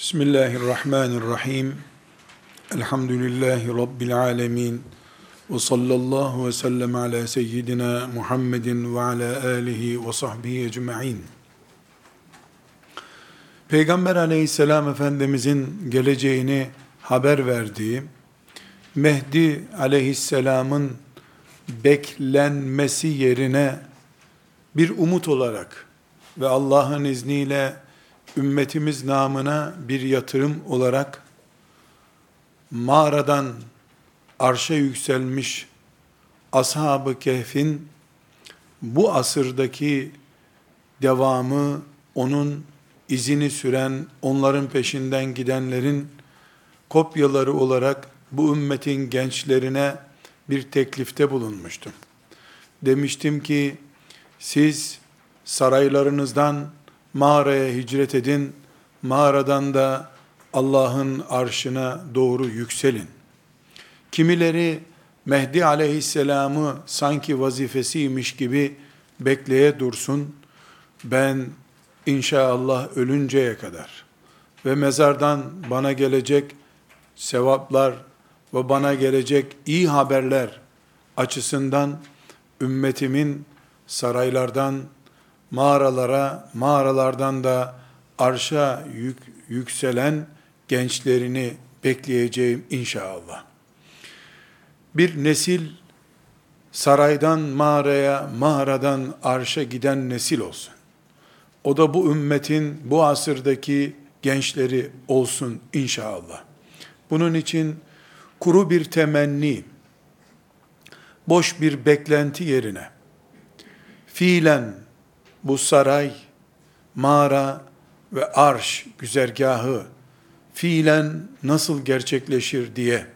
Bismillahirrahmanirrahim. Elhamdülillahi Rabbil alemin. Ve sallallahu ve sellem ala seyyidina Muhammedin ve ala alihi ve sahbihi ecma'in. Peygamber aleyhisselam Efendimizin geleceğini haber verdiği, Mehdi aleyhisselamın beklenmesi yerine bir umut olarak ve Allah'ın izniyle ümmetimiz namına bir yatırım olarak mağaradan arşa yükselmiş ashab-ı kehfin bu asırdaki devamı onun izini süren, onların peşinden gidenlerin kopyaları olarak bu ümmetin gençlerine bir teklifte bulunmuştum. Demiştim ki siz saraylarınızdan mağaraya hicret edin, mağaradan da Allah'ın arşına doğru yükselin. Kimileri Mehdi aleyhisselamı sanki vazifesiymiş gibi bekleye dursun. Ben inşallah ölünceye kadar ve mezardan bana gelecek sevaplar ve bana gelecek iyi haberler açısından ümmetimin saraylardan mağaralara, mağaralardan da arşa yük, yükselen gençlerini bekleyeceğim inşallah. Bir nesil saraydan mağaraya, mağaradan arşa giden nesil olsun. O da bu ümmetin bu asırdaki gençleri olsun inşallah. Bunun için kuru bir temenni, boş bir beklenti yerine fiilen bu saray, mağara ve arş güzergahı fiilen nasıl gerçekleşir diye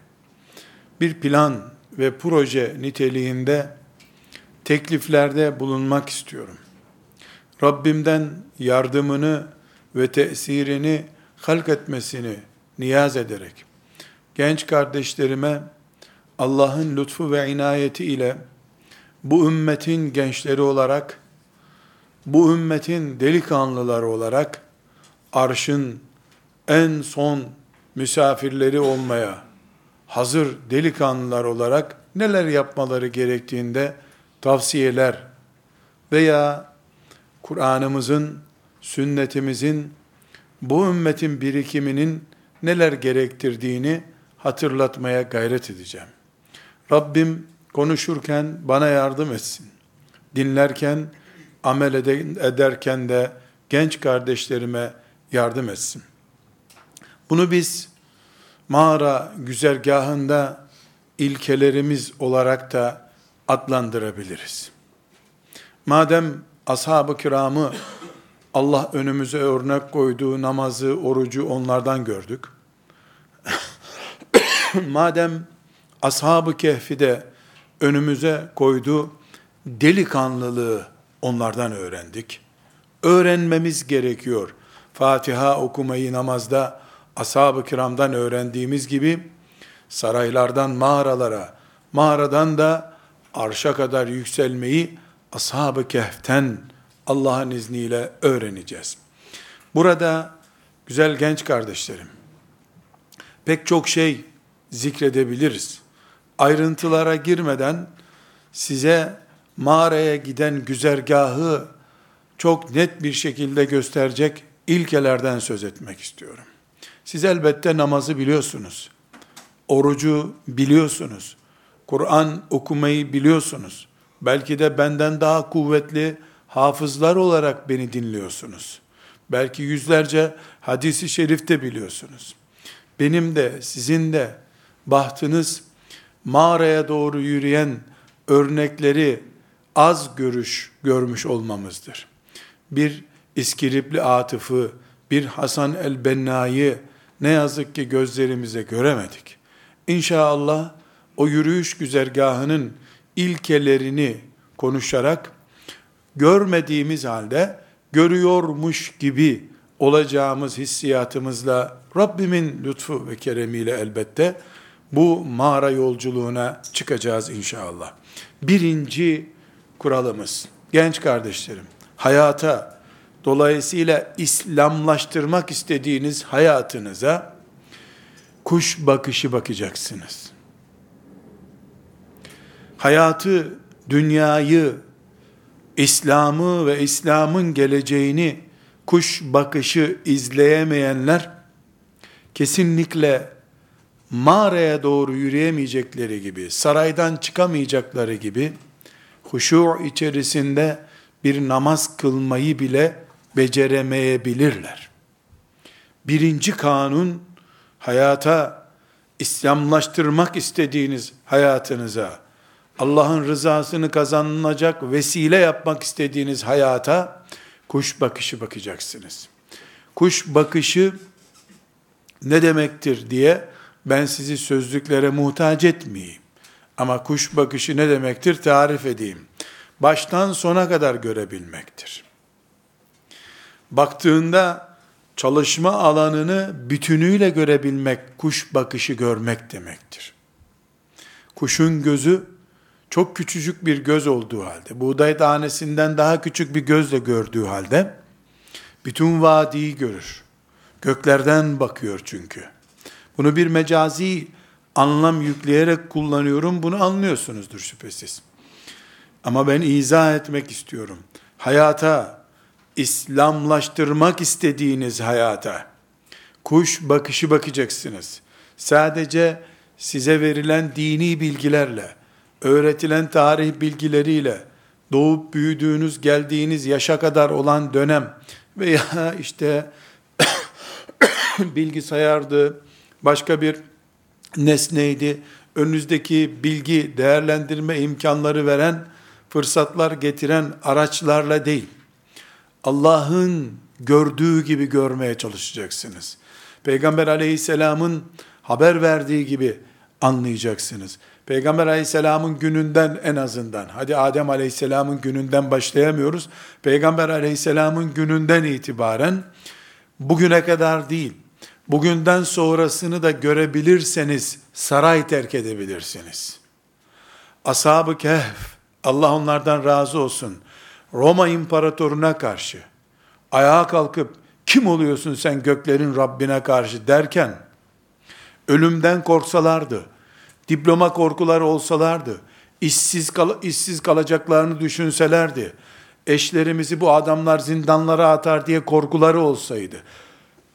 bir plan ve proje niteliğinde tekliflerde bulunmak istiyorum. Rabbimden yardımını ve tesirini halk etmesini niyaz ederek genç kardeşlerime Allah'ın lütfu ve inayeti ile bu ümmetin gençleri olarak bu ümmetin delikanlıları olarak arşın en son misafirleri olmaya hazır delikanlılar olarak neler yapmaları gerektiğinde tavsiyeler veya Kur'an'ımızın, sünnetimizin, bu ümmetin birikiminin neler gerektirdiğini hatırlatmaya gayret edeceğim. Rabbim konuşurken bana yardım etsin. Dinlerken amel ederken de genç kardeşlerime yardım etsin. Bunu biz mağara güzergahında ilkelerimiz olarak da adlandırabiliriz. Madem ashab-ı kiramı Allah önümüze örnek koyduğu namazı, orucu onlardan gördük. Madem ashab-ı kehfi de önümüze koydu, delikanlılığı onlardan öğrendik. Öğrenmemiz gerekiyor. Fatiha okumayı namazda ashab-ı kiramdan öğrendiğimiz gibi saraylardan mağaralara, mağaradan da arşa kadar yükselmeyi ashab-ı kehften Allah'ın izniyle öğreneceğiz. Burada güzel genç kardeşlerim, pek çok şey zikredebiliriz. Ayrıntılara girmeden size mağaraya giden güzergahı çok net bir şekilde gösterecek ilkelerden söz etmek istiyorum. Siz elbette namazı biliyorsunuz. Orucu biliyorsunuz. Kur'an okumayı biliyorsunuz. Belki de benden daha kuvvetli hafızlar olarak beni dinliyorsunuz. Belki yüzlerce hadisi şerifte biliyorsunuz. Benim de sizin de bahtınız mağaraya doğru yürüyen örnekleri az görüş görmüş olmamızdır. Bir İskilipli Atıf'ı, bir Hasan el-Benna'yı ne yazık ki gözlerimize göremedik. İnşallah o yürüyüş güzergahının ilkelerini konuşarak görmediğimiz halde görüyormuş gibi olacağımız hissiyatımızla Rabbimin lütfu ve keremiyle elbette bu mağara yolculuğuna çıkacağız inşallah. Birinci kuralımız, genç kardeşlerim, hayata, Dolayısıyla İslamlaştırmak istediğiniz hayatınıza kuş bakışı bakacaksınız. Hayatı, dünyayı, İslam'ı ve İslam'ın geleceğini kuş bakışı izleyemeyenler kesinlikle mağaraya doğru yürüyemeyecekleri gibi, saraydan çıkamayacakları gibi huşu içerisinde bir namaz kılmayı bile beceremeyebilirler. Birinci kanun hayata İslamlaştırmak istediğiniz hayatınıza Allah'ın rızasını kazanılacak vesile yapmak istediğiniz hayata kuş bakışı bakacaksınız. Kuş bakışı ne demektir diye ben sizi sözlüklere muhtaç etmeyeyim. Ama kuş bakışı ne demektir tarif edeyim. Baştan sona kadar görebilmektir. Baktığında çalışma alanını bütünüyle görebilmek, kuş bakışı görmek demektir. Kuşun gözü çok küçücük bir göz olduğu halde, buğday tanesinden daha küçük bir gözle gördüğü halde, bütün vadiyi görür. Göklerden bakıyor çünkü. Bunu bir mecazi anlam yükleyerek kullanıyorum. Bunu anlıyorsunuzdur şüphesiz. Ama ben izah etmek istiyorum. Hayata, İslamlaştırmak istediğiniz hayata, kuş bakışı bakacaksınız. Sadece size verilen dini bilgilerle, öğretilen tarih bilgileriyle, doğup büyüdüğünüz, geldiğiniz yaşa kadar olan dönem veya işte bilgisayardı, başka bir nesneydi, önünüzdeki bilgi, değerlendirme imkanları veren, fırsatlar getiren araçlarla değil, Allah'ın gördüğü gibi görmeye çalışacaksınız. Peygamber aleyhisselamın haber verdiği gibi anlayacaksınız. Peygamber aleyhisselamın gününden en azından, hadi Adem aleyhisselamın gününden başlayamıyoruz. Peygamber aleyhisselamın gününden itibaren, bugüne kadar değil, bugünden sonrasını da görebilirseniz, saray terk edebilirsiniz. Ashab-ı Kehf, Allah onlardan razı olsun, Roma imparatoruna karşı, ayağa kalkıp, kim oluyorsun sen göklerin Rabbine karşı derken, ölümden korksalardı, diploma korkuları olsalardı, işsiz, kal işsiz kalacaklarını düşünselerdi, eşlerimizi bu adamlar zindanlara atar diye korkuları olsaydı,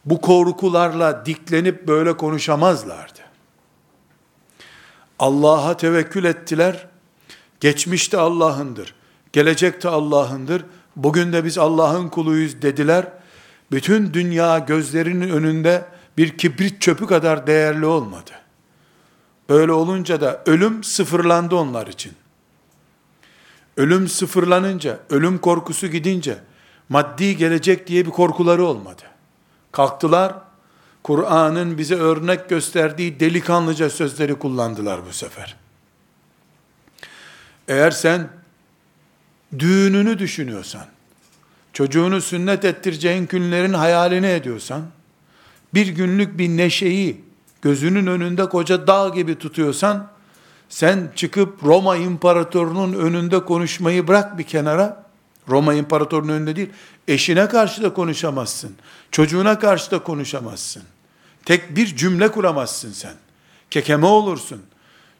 bu korkularla diklenip böyle konuşamazlardı. Allah'a tevekkül ettiler, geçmişte Allah'ındır, gelecekte Allah'ındır, bugün de biz Allah'ın kuluyuz dediler, bütün dünya gözlerinin önünde bir kibrit çöpü kadar değerli olmadı. Öyle olunca da ölüm sıfırlandı onlar için. Ölüm sıfırlanınca, ölüm korkusu gidince, maddi gelecek diye bir korkuları olmadı. Kalktılar, Kur'an'ın bize örnek gösterdiği delikanlıca sözleri kullandılar bu sefer. Eğer sen düğününü düşünüyorsan, çocuğunu sünnet ettireceğin günlerin hayalini ediyorsan, bir günlük bir neşeyi gözünün önünde koca dağ gibi tutuyorsan, sen çıkıp Roma imparatorunun önünde konuşmayı bırak bir kenara, Roma imparatorunun önünde değil, eşine karşı da konuşamazsın, çocuğuna karşı da konuşamazsın. Tek bir cümle kuramazsın sen. Kekeme olursun.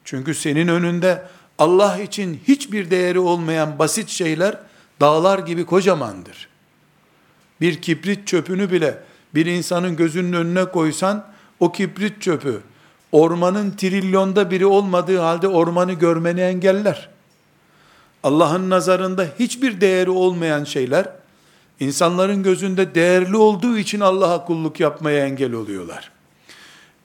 Çünkü senin önünde Allah için hiçbir değeri olmayan basit şeyler dağlar gibi kocamandır. Bir kibrit çöpünü bile bir insanın gözünün önüne koysan o kibrit çöpü ormanın trilyonda biri olmadığı halde ormanı görmeni engeller. Allah'ın nazarında hiçbir değeri olmayan şeyler insanların gözünde değerli olduğu için Allah'a kulluk yapmaya engel oluyorlar.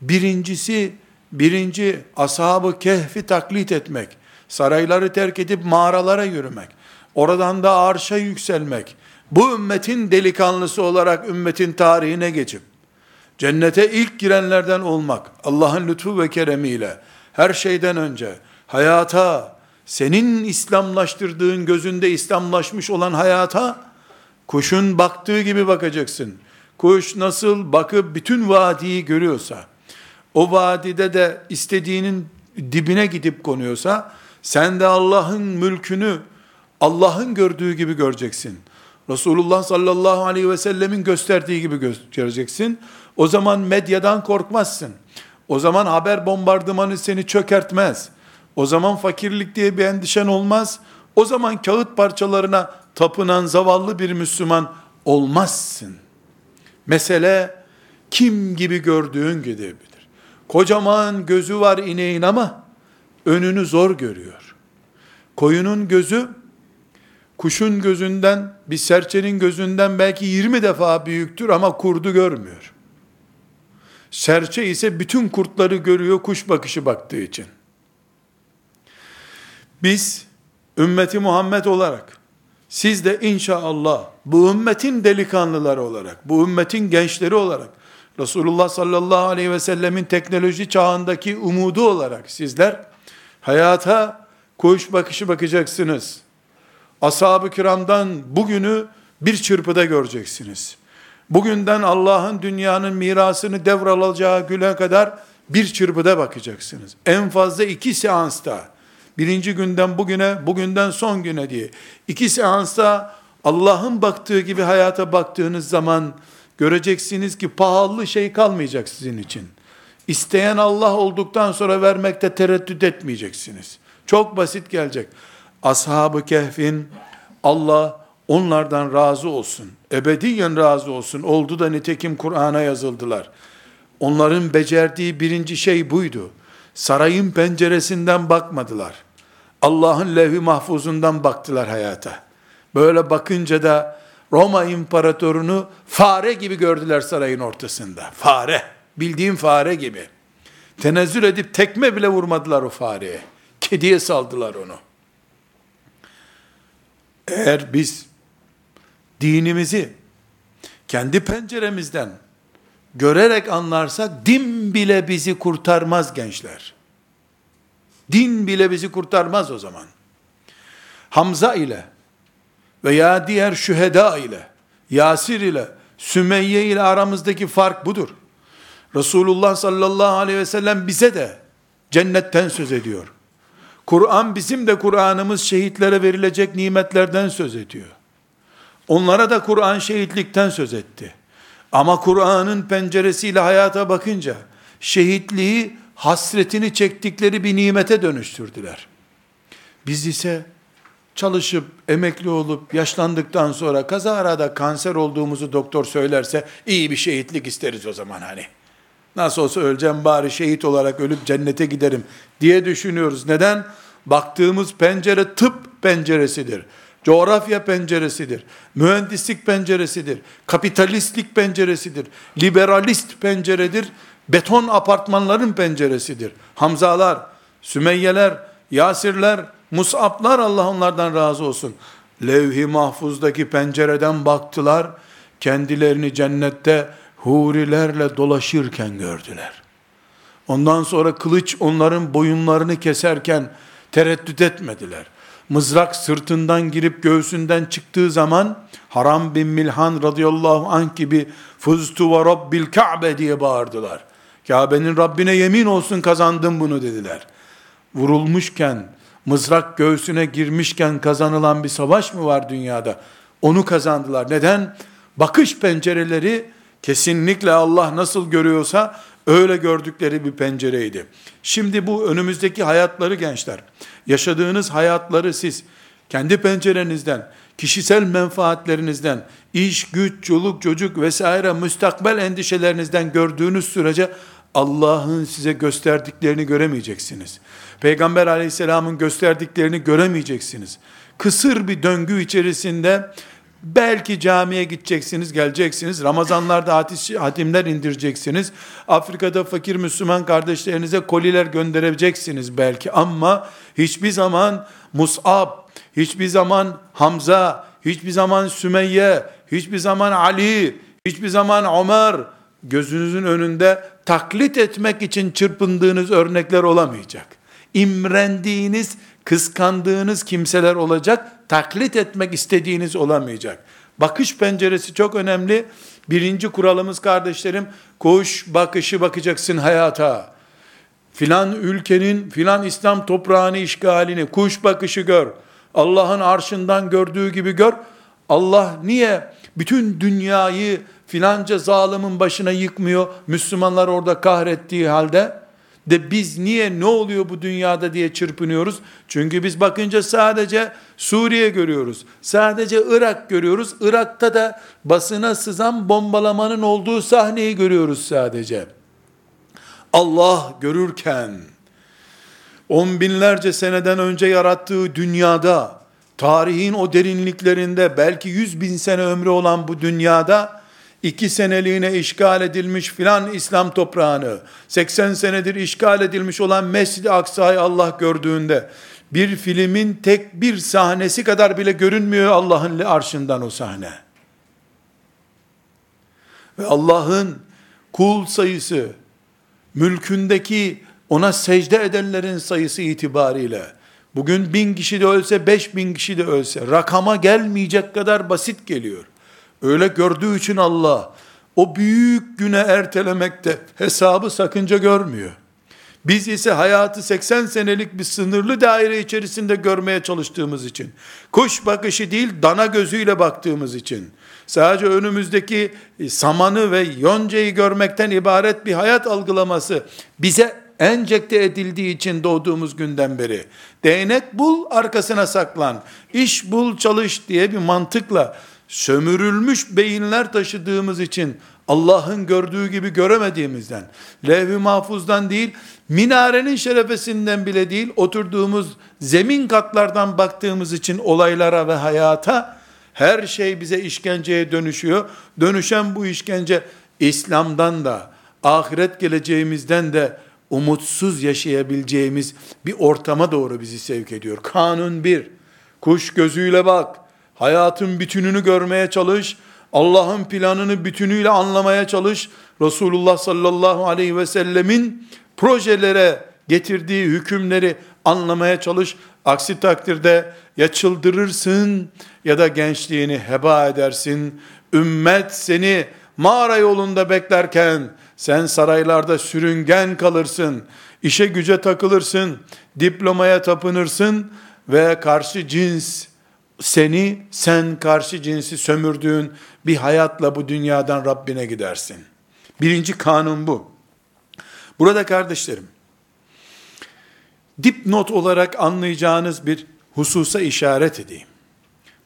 Birincisi, birinci ashabı kehfi taklit etmek, sarayları terk edip mağaralara yürümek, oradan da arşa yükselmek, bu ümmetin delikanlısı olarak ümmetin tarihine geçip, cennete ilk girenlerden olmak, Allah'ın lütfu ve keremiyle, her şeyden önce, hayata, senin İslamlaştırdığın gözünde İslamlaşmış olan hayata, kuşun baktığı gibi bakacaksın. Kuş nasıl bakıp bütün vadiyi görüyorsa, o vadide de istediğinin dibine gidip konuyorsa, sen de Allah'ın mülkünü Allah'ın gördüğü gibi göreceksin. Resulullah sallallahu aleyhi ve sellemin gösterdiği gibi göstereceksin. O zaman medyadan korkmazsın. O zaman haber bombardımanı seni çökertmez. O zaman fakirlik diye bir endişen olmaz. O zaman kağıt parçalarına tapınan zavallı bir Müslüman olmazsın. Mesele kim gibi gördüğün gidebilir. Kocaman gözü var ineğin ama önünü zor görüyor. Koyunun gözü kuşun gözünden, bir serçenin gözünden belki 20 defa büyüktür ama kurdu görmüyor. Serçe ise bütün kurtları görüyor kuş bakışı baktığı için. Biz ümmeti Muhammed olarak siz de inşallah bu ümmetin delikanlıları olarak, bu ümmetin gençleri olarak, Resulullah sallallahu aleyhi ve sellemin teknoloji çağındaki umudu olarak sizler hayata kuş bakışı bakacaksınız. Ashab-ı kiramdan bugünü bir çırpıda göreceksiniz. Bugünden Allah'ın dünyanın mirasını devralacağı güne kadar bir çırpıda bakacaksınız. En fazla iki seansta, birinci günden bugüne, bugünden son güne diye. iki seansta Allah'ın baktığı gibi hayata baktığınız zaman göreceksiniz ki pahalı şey kalmayacak sizin için. İsteyen Allah olduktan sonra vermekte tereddüt etmeyeceksiniz. Çok basit gelecek. Ashab-ı Kehf'in Allah onlardan razı olsun. Ebediyen razı olsun. Oldu da nitekim Kur'an'a yazıldılar. Onların becerdiği birinci şey buydu. Sarayın penceresinden bakmadılar. Allah'ın levh-i mahfuzundan baktılar hayata. Böyle bakınca da Roma imparatorunu fare gibi gördüler sarayın ortasında. Fare. Bildiğim fare gibi. Tenezzül edip tekme bile vurmadılar o fareye. Kediye saldılar onu. Eğer biz dinimizi kendi penceremizden görerek anlarsak din bile bizi kurtarmaz gençler. Din bile bizi kurtarmaz o zaman. Hamza ile veya diğer şüheda ile, Yasir ile, Sümeyye ile aramızdaki fark budur. Resulullah sallallahu aleyhi ve sellem bize de cennetten söz ediyor. Kur'an bizim de Kur'an'ımız şehitlere verilecek nimetlerden söz ediyor. Onlara da Kur'an şehitlikten söz etti. Ama Kur'an'ın penceresiyle hayata bakınca şehitliği hasretini çektikleri bir nimete dönüştürdüler. Biz ise çalışıp emekli olup yaşlandıktan sonra kaza arada kanser olduğumuzu doktor söylerse iyi bir şehitlik isteriz o zaman hani. Nasıl olsa öleceğim bari şehit olarak ölüp cennete giderim diye düşünüyoruz. Neden? Baktığımız pencere tıp penceresidir. Coğrafya penceresidir. Mühendislik penceresidir. Kapitalistlik penceresidir. Liberalist penceredir. Beton apartmanların penceresidir. Hamzalar, Sümeyyeler, Yasirler, Mus'ablar Allah onlardan razı olsun. Levh-i mahfuzdaki pencereden baktılar. Kendilerini cennette hurilerle dolaşırken gördüler. Ondan sonra kılıç onların boyunlarını keserken tereddüt etmediler. Mızrak sırtından girip göğsünden çıktığı zaman Haram bin Milhan radıyallahu anh gibi fuztu ve rabbil ka'be diye bağırdılar. Kabe'nin Rabbine yemin olsun kazandım bunu dediler. Vurulmuşken, mızrak göğsüne girmişken kazanılan bir savaş mı var dünyada? Onu kazandılar. Neden? Bakış pencereleri kesinlikle Allah nasıl görüyorsa öyle gördükleri bir pencereydi. Şimdi bu önümüzdeki hayatları gençler, yaşadığınız hayatları siz kendi pencerenizden, kişisel menfaatlerinizden, iş, güç, çoluk, çocuk vesaire müstakbel endişelerinizden gördüğünüz sürece Allah'ın size gösterdiklerini göremeyeceksiniz. Peygamber aleyhisselamın gösterdiklerini göremeyeceksiniz. Kısır bir döngü içerisinde Belki camiye gideceksiniz, geleceksiniz. Ramazanlarda hatimler indireceksiniz. Afrika'da fakir Müslüman kardeşlerinize koliler göndereceksiniz belki. Ama hiçbir zaman Mus'ab, hiçbir zaman Hamza, hiçbir zaman Sümeyye, hiçbir zaman Ali, hiçbir zaman Ömer gözünüzün önünde taklit etmek için çırpındığınız örnekler olamayacak. İmrendiğiniz, kıskandığınız kimseler olacak, taklit etmek istediğiniz olamayacak. Bakış penceresi çok önemli. Birinci kuralımız kardeşlerim, kuş bakışı bakacaksın hayata. Filan ülkenin, filan İslam toprağını işgalini, kuş bakışı gör. Allah'ın arşından gördüğü gibi gör. Allah niye bütün dünyayı filanca zalimin başına yıkmıyor, Müslümanlar orada kahrettiği halde, de biz niye ne oluyor bu dünyada diye çırpınıyoruz. Çünkü biz bakınca sadece Suriye görüyoruz. Sadece Irak görüyoruz. Irak'ta da basına sızan bombalamanın olduğu sahneyi görüyoruz sadece. Allah görürken on binlerce seneden önce yarattığı dünyada tarihin o derinliklerinde belki yüz bin sene ömrü olan bu dünyada iki seneliğine işgal edilmiş filan İslam toprağını, 80 senedir işgal edilmiş olan Mescid-i Aksa'yı Allah gördüğünde, bir filmin tek bir sahnesi kadar bile görünmüyor Allah'ın arşından o sahne. Ve Allah'ın kul sayısı, mülkündeki ona secde edenlerin sayısı itibariyle, bugün bin kişi de ölse, beş bin kişi de ölse, rakama gelmeyecek kadar basit geliyor. Öyle gördüğü için Allah o büyük güne ertelemekte hesabı sakınca görmüyor. Biz ise hayatı 80 senelik bir sınırlı daire içerisinde görmeye çalıştığımız için, kuş bakışı değil dana gözüyle baktığımız için, sadece önümüzdeki samanı ve yoncayı görmekten ibaret bir hayat algılaması bize enjekte edildiği için doğduğumuz günden beri, değnek bul arkasına saklan, iş bul çalış diye bir mantıkla sömürülmüş beyinler taşıdığımız için Allah'ın gördüğü gibi göremediğimizden, levh-i mahfuzdan değil, minarenin şerefesinden bile değil, oturduğumuz zemin katlardan baktığımız için olaylara ve hayata, her şey bize işkenceye dönüşüyor. Dönüşen bu işkence, İslam'dan da, ahiret geleceğimizden de umutsuz yaşayabileceğimiz bir ortama doğru bizi sevk ediyor. Kanun bir, kuş gözüyle bak, Hayatın bütününü görmeye çalış. Allah'ın planını bütünüyle anlamaya çalış. Resulullah sallallahu aleyhi ve sellemin projelere getirdiği hükümleri anlamaya çalış. Aksi takdirde ya çıldırırsın ya da gençliğini heba edersin. Ümmet seni mağara yolunda beklerken sen saraylarda sürüngen kalırsın. İşe güce takılırsın. Diplomaya tapınırsın ve karşı cins seni sen karşı cinsi sömürdüğün bir hayatla bu dünyadan Rabbine gidersin. Birinci kanun bu. Burada kardeşlerim, dipnot olarak anlayacağınız bir hususa işaret edeyim.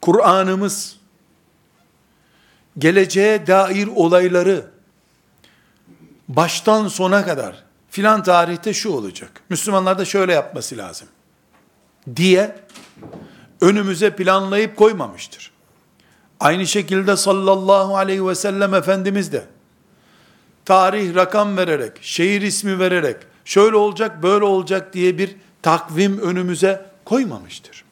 Kur'an'ımız geleceğe dair olayları baştan sona kadar filan tarihte şu olacak. Müslümanlar da şöyle yapması lazım diye önümüze planlayıp koymamıştır. Aynı şekilde sallallahu aleyhi ve sellem Efendimiz de tarih rakam vererek, şehir ismi vererek, şöyle olacak, böyle olacak diye bir takvim önümüze koymamıştır.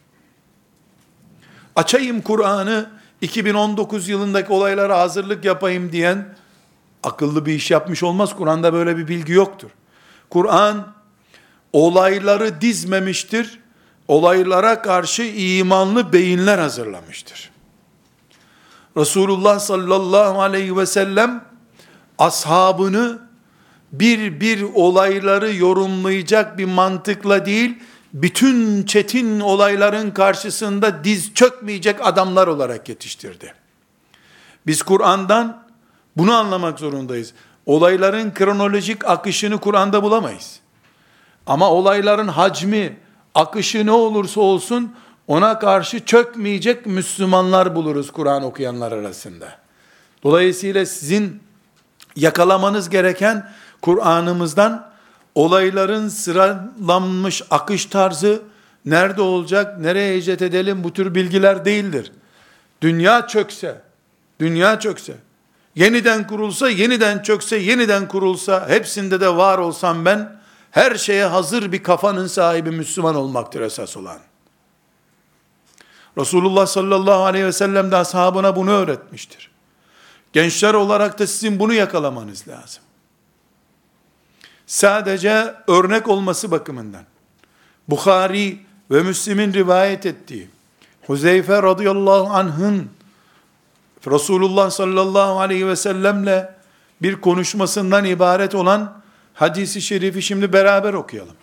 Açayım Kur'an'ı 2019 yılındaki olaylara hazırlık yapayım diyen akıllı bir iş yapmış olmaz. Kur'an'da böyle bir bilgi yoktur. Kur'an olayları dizmemiştir olaylara karşı imanlı beyinler hazırlamıştır. Resulullah sallallahu aleyhi ve sellem ashabını bir bir olayları yorumlayacak bir mantıkla değil, bütün çetin olayların karşısında diz çökmeyecek adamlar olarak yetiştirdi. Biz Kur'an'dan bunu anlamak zorundayız. Olayların kronolojik akışını Kur'an'da bulamayız. Ama olayların hacmi, akışı ne olursa olsun ona karşı çökmeyecek Müslümanlar buluruz Kur'an okuyanlar arasında. Dolayısıyla sizin yakalamanız gereken Kur'an'ımızdan olayların sıralanmış akış tarzı, nerede olacak, nereye hicret edelim bu tür bilgiler değildir. Dünya çökse, dünya çökse, yeniden kurulsa, yeniden çökse, yeniden kurulsa, hepsinde de var olsam ben, her şeye hazır bir kafanın sahibi Müslüman olmaktır esas olan. Resulullah sallallahu aleyhi ve sellem de ashabına bunu öğretmiştir. Gençler olarak da sizin bunu yakalamanız lazım. Sadece örnek olması bakımından. Bukhari ve Müslim'in rivayet ettiği Huzeyfe radıyallahu anh'ın Resulullah sallallahu aleyhi ve sellemle bir konuşmasından ibaret olan hadisi şerifi şimdi beraber okuyalım.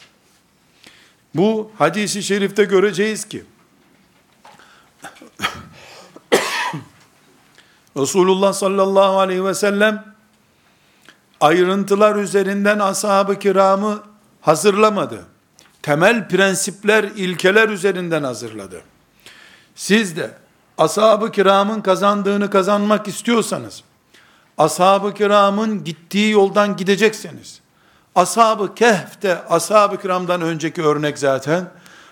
Bu hadisi şerifte göreceğiz ki Resulullah sallallahu aleyhi ve sellem ayrıntılar üzerinden ashab-ı kiramı hazırlamadı. Temel prensipler, ilkeler üzerinden hazırladı. Siz de ashab-ı kiramın kazandığını kazanmak istiyorsanız, ashab-ı kiramın gittiği yoldan gidecekseniz, ashab-ı kehfte, ashab-ı kiramdan önceki örnek zaten,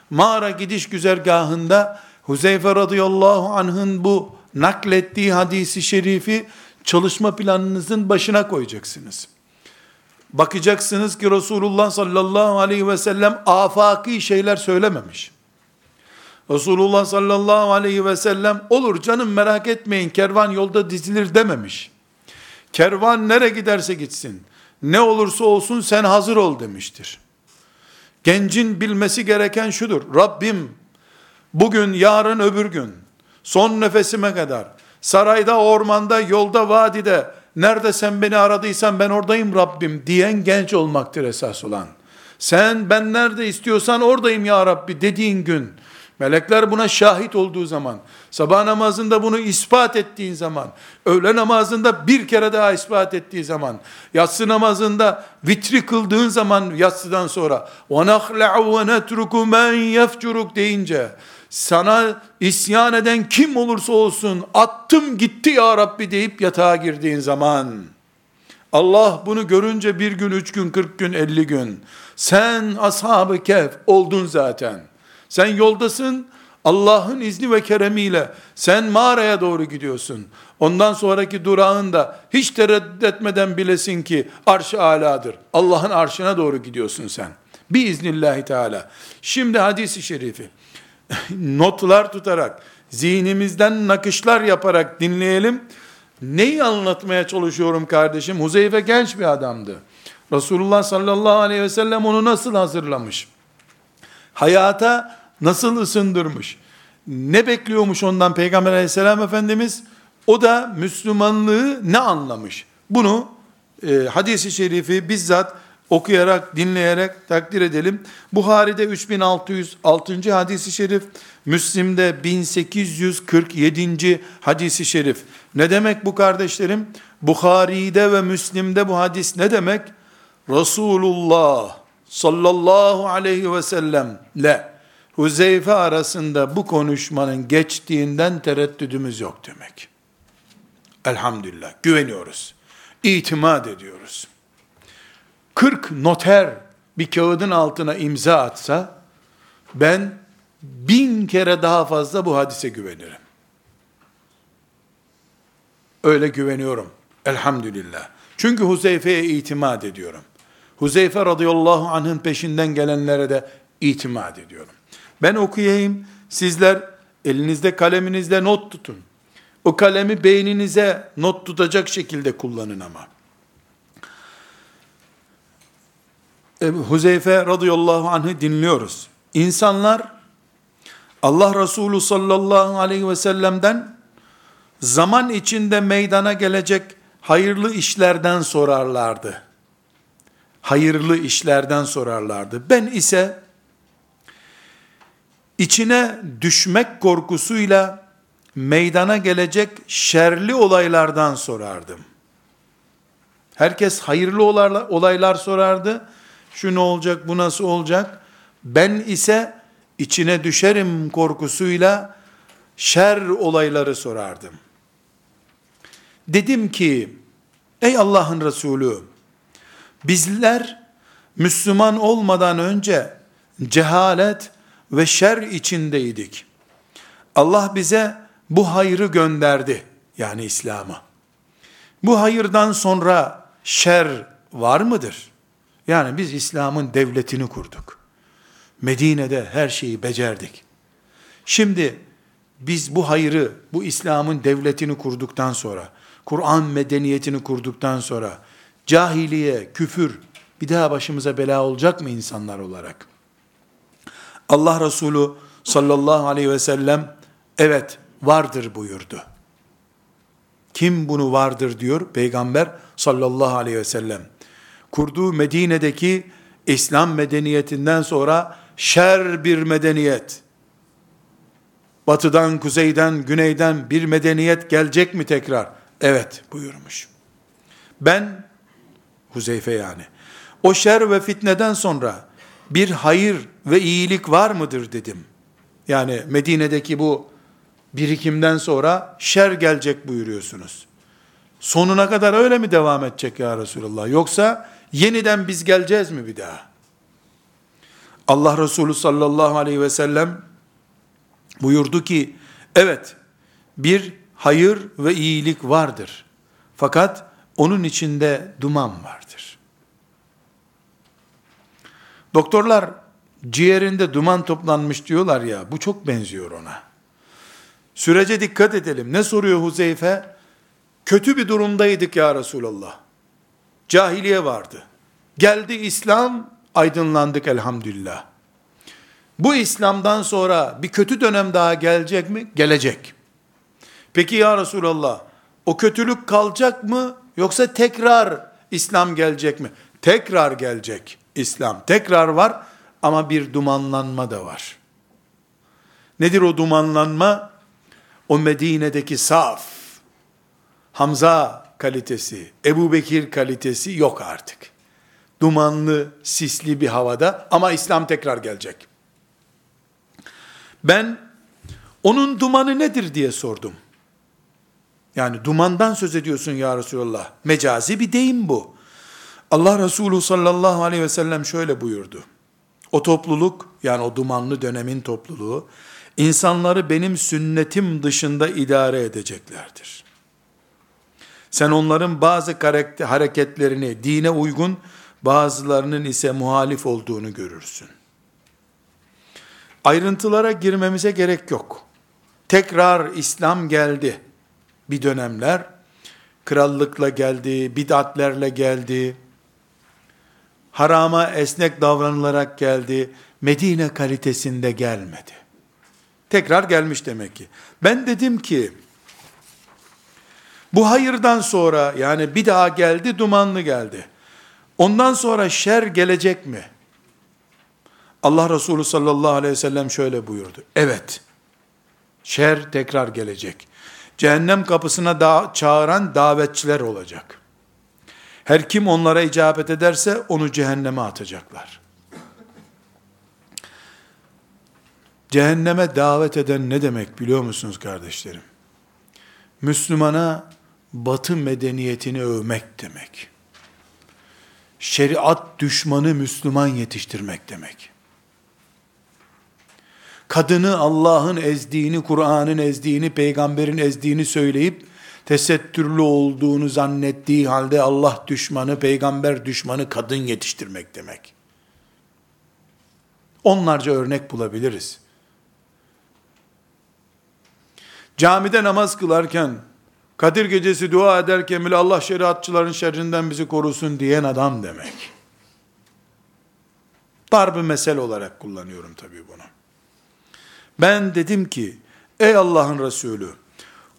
mağara gidiş güzergahında, Huzeyfe radıyallahu anh'ın bu naklettiği hadisi şerifi, çalışma planınızın başına koyacaksınız. Bakacaksınız ki Resulullah sallallahu aleyhi ve sellem afaki şeyler söylememiş. Resulullah sallallahu aleyhi ve sellem olur canım merak etmeyin kervan yolda dizilir dememiş. Kervan nere giderse gitsin, ne olursa olsun sen hazır ol demiştir. Gencin bilmesi gereken şudur. Rabbim bugün, yarın, öbür gün, son nefesime kadar, sarayda, ormanda, yolda, vadide, nerede sen beni aradıysan ben oradayım Rabbim diyen genç olmaktır esas olan. Sen ben nerede istiyorsan oradayım ya Rabbi dediğin gün, Melekler buna şahit olduğu zaman, sabah namazında bunu ispat ettiğin zaman, öğle namazında bir kere daha ispat ettiği zaman, yatsı namazında vitri kıldığın zaman yatsıdan sonra, وَنَخْلَعُ وَنَتْرُكُ مَنْ يَفْجُرُكْ deyince, sana isyan eden kim olursa olsun, attım gitti ya Rabbi deyip yatağa girdiğin zaman, Allah bunu görünce bir gün, üç gün, kırk gün, elli gün, sen ashab-ı kehf oldun zaten. Sen yoldasın, Allah'ın izni ve keremiyle sen mağaraya doğru gidiyorsun. Ondan sonraki durağın da hiç tereddüt etmeden bilesin ki arş-ı aladır. Allah'ın arşına doğru gidiyorsun sen. Biiznillahü teala. Şimdi hadisi şerifi notlar tutarak, zihnimizden nakışlar yaparak dinleyelim. Neyi anlatmaya çalışıyorum kardeşim? Huzeyfe genç bir adamdı. Resulullah sallallahu aleyhi ve sellem onu nasıl hazırlamış? Hayata nasıl ısındırmış, ne bekliyormuş ondan Peygamber aleyhisselam Efendimiz, o da Müslümanlığı ne anlamış? Bunu e, hadisi şerifi bizzat okuyarak, dinleyerek takdir edelim. Buhari'de 3606. hadisi şerif, Müslim'de 1847. hadisi şerif. Ne demek bu kardeşlerim? Bukhari'de ve Müslim'de bu hadis ne demek? Resulullah sallallahu aleyhi ve sellemle Huzeyfe arasında bu konuşmanın geçtiğinden tereddüdümüz yok demek. Elhamdülillah güveniyoruz. İtimat ediyoruz. 40 noter bir kağıdın altına imza atsa ben bin kere daha fazla bu hadise güvenirim. Öyle güveniyorum. Elhamdülillah. Çünkü Huzeyfe'ye itimat ediyorum. Huzeyfe radıyallahu anh'ın peşinden gelenlere de itimat ediyorum. Ben okuyayım, sizler elinizde kaleminizle not tutun. O kalemi beyninize not tutacak şekilde kullanın ama. E, Huzeyfe radıyallahu anh'ı dinliyoruz. İnsanlar Allah Resulü sallallahu aleyhi ve sellem'den zaman içinde meydana gelecek hayırlı işlerden sorarlardı. Hayırlı işlerden sorarlardı. Ben ise içine düşmek korkusuyla meydana gelecek şerli olaylardan sorardım. Herkes hayırlı olaylar, sorardı. Şu ne olacak, bu nasıl olacak? Ben ise içine düşerim korkusuyla şer olayları sorardım. Dedim ki, ey Allah'ın Resulü, bizler Müslüman olmadan önce cehalet ve şer içindeydik. Allah bize bu hayrı gönderdi. Yani İslam'ı. Bu hayırdan sonra şer var mıdır? Yani biz İslam'ın devletini kurduk. Medine'de her şeyi becerdik. Şimdi biz bu hayrı, bu İslam'ın devletini kurduktan sonra, Kur'an medeniyetini kurduktan sonra, cahiliye, küfür bir daha başımıza bela olacak mı insanlar olarak? Allah Resulü sallallahu aleyhi ve sellem evet vardır buyurdu. Kim bunu vardır diyor peygamber sallallahu aleyhi ve sellem. Kurduğu Medine'deki İslam medeniyetinden sonra şer bir medeniyet. batıdan, kuzeyden, güneyden bir medeniyet gelecek mi tekrar? Evet buyurmuş. Ben, Huzeyfe yani, o şer ve fitneden sonra bir hayır ve iyilik var mıdır dedim. Yani Medine'deki bu birikimden sonra şer gelecek buyuruyorsunuz. Sonuna kadar öyle mi devam edecek ya Resulallah? Yoksa yeniden biz geleceğiz mi bir daha? Allah Resulü sallallahu aleyhi ve sellem buyurdu ki, evet bir hayır ve iyilik vardır. Fakat onun içinde duman vardır. Doktorlar ciğerinde duman toplanmış diyorlar ya, bu çok benziyor ona. Sürece dikkat edelim. Ne soruyor Huzeyfe? Kötü bir durumdaydık ya Resulallah. Cahiliye vardı. Geldi İslam, aydınlandık elhamdülillah. Bu İslam'dan sonra bir kötü dönem daha gelecek mi? Gelecek. Peki ya Resulallah, o kötülük kalacak mı? Yoksa tekrar İslam gelecek mi? Tekrar gelecek İslam. Tekrar var ama bir dumanlanma da var. Nedir o dumanlanma? O Medine'deki saf, Hamza kalitesi, Ebu Bekir kalitesi yok artık. Dumanlı, sisli bir havada ama İslam tekrar gelecek. Ben onun dumanı nedir diye sordum. Yani dumandan söz ediyorsun ya Resulallah. Mecazi bir deyim bu. Allah Resulü sallallahu aleyhi ve sellem şöyle buyurdu. O topluluk yani o dumanlı dönemin topluluğu insanları benim sünnetim dışında idare edeceklerdir. Sen onların bazı karakter, hareketlerini dine uygun, bazılarının ise muhalif olduğunu görürsün. Ayrıntılara girmemize gerek yok. Tekrar İslam geldi. Bir dönemler krallıkla geldi, bid'atlerle geldi. Harama esnek davranılarak geldi. Medine kalitesinde gelmedi. Tekrar gelmiş demek ki. Ben dedim ki bu hayırdan sonra yani bir daha geldi dumanlı geldi. Ondan sonra şer gelecek mi? Allah Resulü sallallahu aleyhi ve sellem şöyle buyurdu. Evet, şer tekrar gelecek. Cehennem kapısına da çağıran davetçiler olacak. Her kim onlara icabet ederse onu cehenneme atacaklar. Cehenneme davet eden ne demek biliyor musunuz kardeşlerim? Müslümana batı medeniyetini övmek demek. Şeriat düşmanı Müslüman yetiştirmek demek kadını Allah'ın ezdiğini, Kur'an'ın ezdiğini, peygamberin ezdiğini söyleyip tesettürlü olduğunu zannettiği halde Allah düşmanı, peygamber düşmanı kadın yetiştirmek demek. Onlarca örnek bulabiliriz. Camide namaz kılarken, Kadir gecesi dua ederken bile Allah şeriatçıların şerrinden bizi korusun diyen adam demek. Dar bir mesele olarak kullanıyorum tabii bunu. Ben dedim ki, ey Allah'ın Resulü,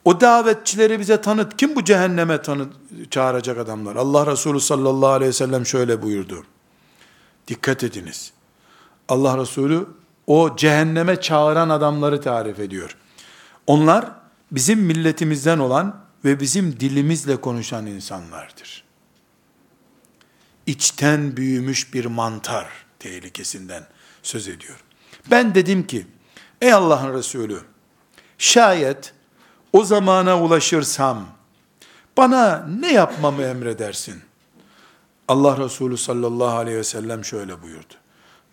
o davetçileri bize tanıt. Kim bu cehenneme tanıt, çağıracak adamlar? Allah Resulü sallallahu aleyhi ve sellem şöyle buyurdu. Dikkat ediniz. Allah Resulü o cehenneme çağıran adamları tarif ediyor. Onlar bizim milletimizden olan ve bizim dilimizle konuşan insanlardır. İçten büyümüş bir mantar tehlikesinden söz ediyor. Ben dedim ki, Ey Allah'ın Resulü, şayet o zamana ulaşırsam, bana ne yapmamı emredersin? Allah Resulü sallallahu aleyhi ve sellem şöyle buyurdu.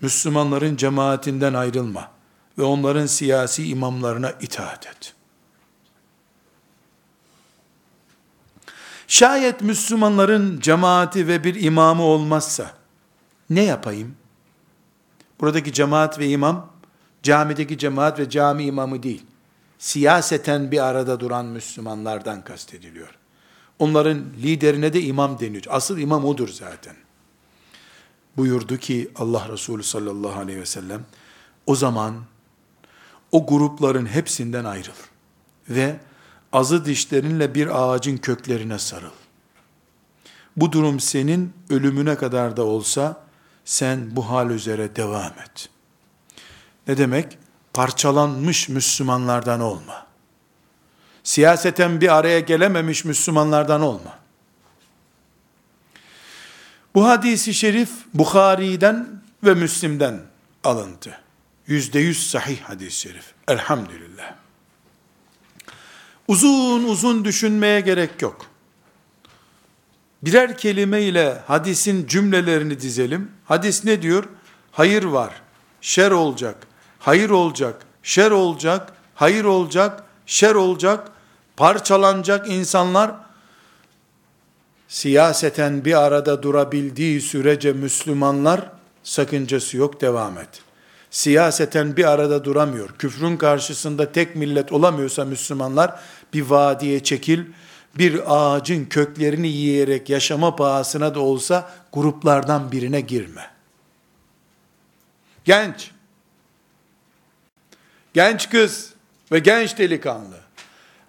Müslümanların cemaatinden ayrılma ve onların siyasi imamlarına itaat et. Şayet Müslümanların cemaati ve bir imamı olmazsa ne yapayım? Buradaki cemaat ve imam camideki cemaat ve cami imamı değil, siyaseten bir arada duran Müslümanlardan kastediliyor. Onların liderine de imam deniyor. Asıl imam odur zaten. Buyurdu ki Allah Resulü sallallahu aleyhi ve sellem, o zaman o grupların hepsinden ayrıl ve azı dişlerinle bir ağacın köklerine sarıl. Bu durum senin ölümüne kadar da olsa sen bu hal üzere devam et.'' Ne demek? Parçalanmış Müslümanlardan olma. Siyaseten bir araya gelememiş Müslümanlardan olma. Bu hadisi şerif Bukhari'den ve Müslim'den alıntı. Yüzde yüz sahih hadis-i şerif. Elhamdülillah. Uzun uzun düşünmeye gerek yok. Birer kelime ile hadisin cümlelerini dizelim. Hadis ne diyor? Hayır var, şer olacak, hayır olacak, şer olacak, hayır olacak, şer olacak, parçalanacak insanlar siyaseten bir arada durabildiği sürece Müslümanlar sakıncası yok devam et. Siyaseten bir arada duramıyor. Küfrün karşısında tek millet olamıyorsa Müslümanlar bir vadiye çekil, bir ağacın köklerini yiyerek yaşama pahasına da olsa gruplardan birine girme. Genç, genç kız ve genç delikanlı,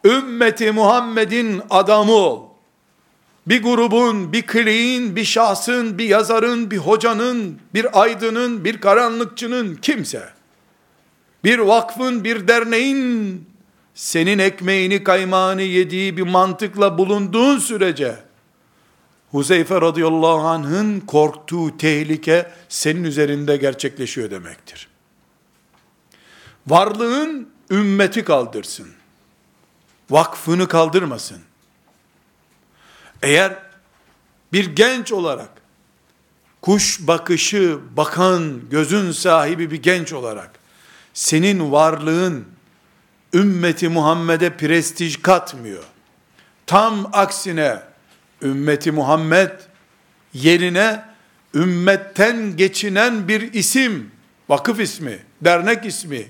ümmeti Muhammed'in adamı ol. Bir grubun, bir kliğin, bir şahsın, bir yazarın, bir hocanın, bir aydının, bir karanlıkçının kimse, bir vakfın, bir derneğin senin ekmeğini kaymağını yediği bir mantıkla bulunduğun sürece Huzeyfe radıyallahu anh'ın korktuğu tehlike senin üzerinde gerçekleşiyor demektir. Varlığın ümmeti kaldırsın. Vakfını kaldırmasın. Eğer bir genç olarak kuş bakışı bakan gözün sahibi bir genç olarak senin varlığın ümmeti Muhammed'e prestij katmıyor. Tam aksine ümmeti Muhammed yerine ümmetten geçinen bir isim, vakıf ismi, dernek ismi,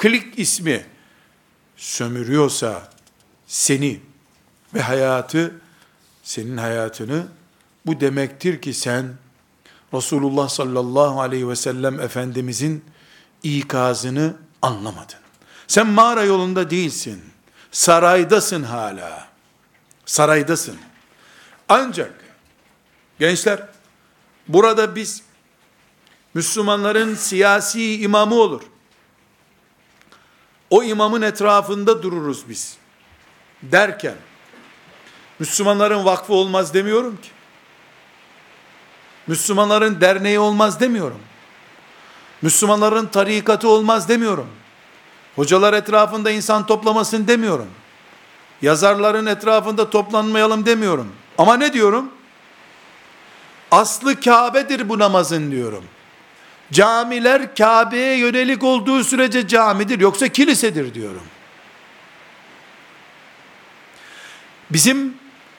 klik ismi sömürüyorsa seni ve hayatı senin hayatını bu demektir ki sen Resulullah sallallahu aleyhi ve sellem Efendimizin ikazını anlamadın. Sen mağara yolunda değilsin. Saraydasın hala. Saraydasın. Ancak gençler burada biz Müslümanların siyasi imamı olur. O imamın etrafında dururuz biz. Derken Müslümanların vakfı olmaz demiyorum ki. Müslümanların derneği olmaz demiyorum. Müslümanların tarikatı olmaz demiyorum. Hocalar etrafında insan toplamasın demiyorum. Yazarların etrafında toplanmayalım demiyorum. Ama ne diyorum? Aslı Kabe'dir bu namazın diyorum. Camiler Kabe'ye yönelik olduğu sürece camidir yoksa kilisedir diyorum. Bizim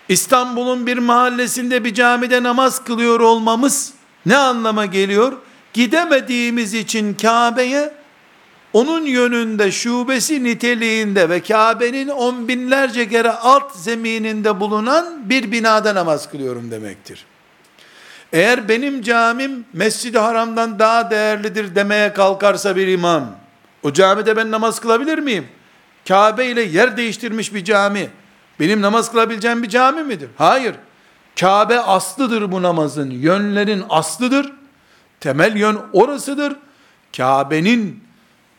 İstanbul'un bir mahallesinde bir camide namaz kılıyor olmamız ne anlama geliyor? Gidemediğimiz için Kabe'ye onun yönünde şubesi niteliğinde ve Kabe'nin on binlerce kere alt zemininde bulunan bir binada namaz kılıyorum demektir. Eğer benim camim Mescid-i Haram'dan daha değerlidir demeye kalkarsa bir imam, o camide ben namaz kılabilir miyim? Kabe ile yer değiştirmiş bir cami, benim namaz kılabileceğim bir cami midir? Hayır. Kabe aslıdır bu namazın. Yönlerin aslıdır. Temel yön orasıdır. Kabe'nin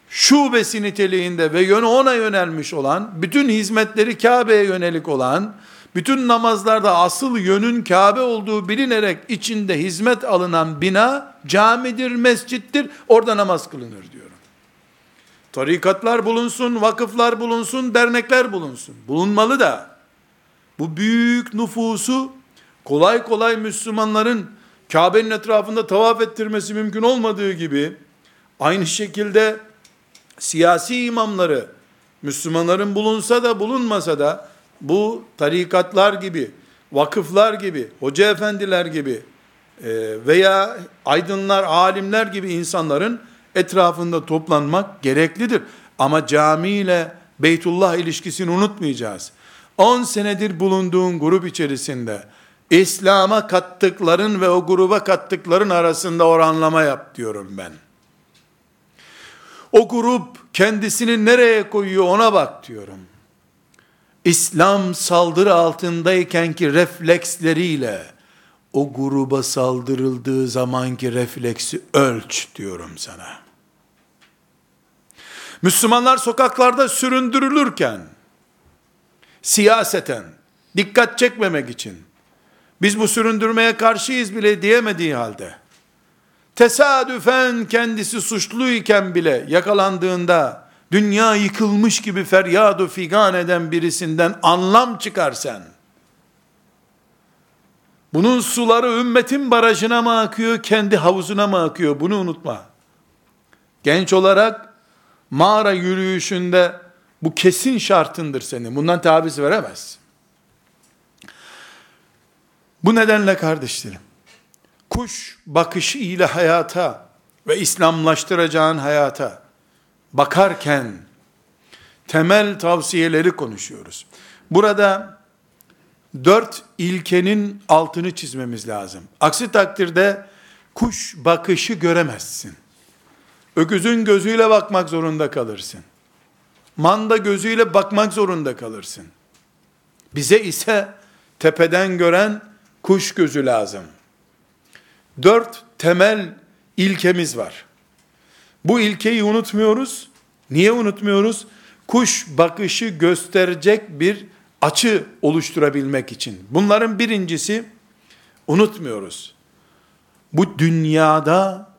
şubesi niteliğinde ve yönü ona yönelmiş olan, bütün hizmetleri Kabe'ye yönelik olan, bütün namazlarda asıl yönün Kabe olduğu bilinerek içinde hizmet alınan bina camidir, mescittir. Orada namaz kılınır diyorum. Tarikatlar bulunsun, vakıflar bulunsun, dernekler bulunsun. Bulunmalı da bu büyük nüfusu kolay kolay Müslümanların Kabe'nin etrafında tavaf ettirmesi mümkün olmadığı gibi aynı şekilde siyasi imamları Müslümanların bulunsa da bulunmasa da bu tarikatlar gibi, vakıflar gibi, hoca efendiler gibi e, veya aydınlar, alimler gibi insanların etrafında toplanmak gereklidir. Ama cami ile Beytullah ilişkisini unutmayacağız. 10 senedir bulunduğun grup içerisinde İslam'a kattıkların ve o gruba kattıkların arasında oranlama yap diyorum ben. O grup kendisini nereye koyuyor ona bak diyorum. İslam saldırı altındayken ki refleksleriyle o gruba saldırıldığı zamanki refleksi ölç diyorum sana. Müslümanlar sokaklarda süründürülürken, siyaseten, dikkat çekmemek için, biz bu süründürmeye karşıyız bile diyemediği halde, tesadüfen kendisi suçluyken bile yakalandığında, dünya yıkılmış gibi feryadu figan eden birisinden anlam çıkarsan, bunun suları ümmetin barajına mı akıyor, kendi havuzuna mı akıyor? Bunu unutma. Genç olarak mağara yürüyüşünde bu kesin şartındır senin. Bundan taviz veremez. Bu nedenle kardeşlerim, kuş bakışı ile hayata ve İslamlaştıracağın hayata bakarken temel tavsiyeleri konuşuyoruz. Burada dört ilkenin altını çizmemiz lazım. Aksi takdirde kuş bakışı göremezsin. Öküzün gözüyle bakmak zorunda kalırsın. Manda gözüyle bakmak zorunda kalırsın. Bize ise tepeden gören kuş gözü lazım. Dört temel ilkemiz var. Bu ilkeyi unutmuyoruz. Niye unutmuyoruz? Kuş bakışı gösterecek bir açı oluşturabilmek için. Bunların birincisi unutmuyoruz. Bu dünyada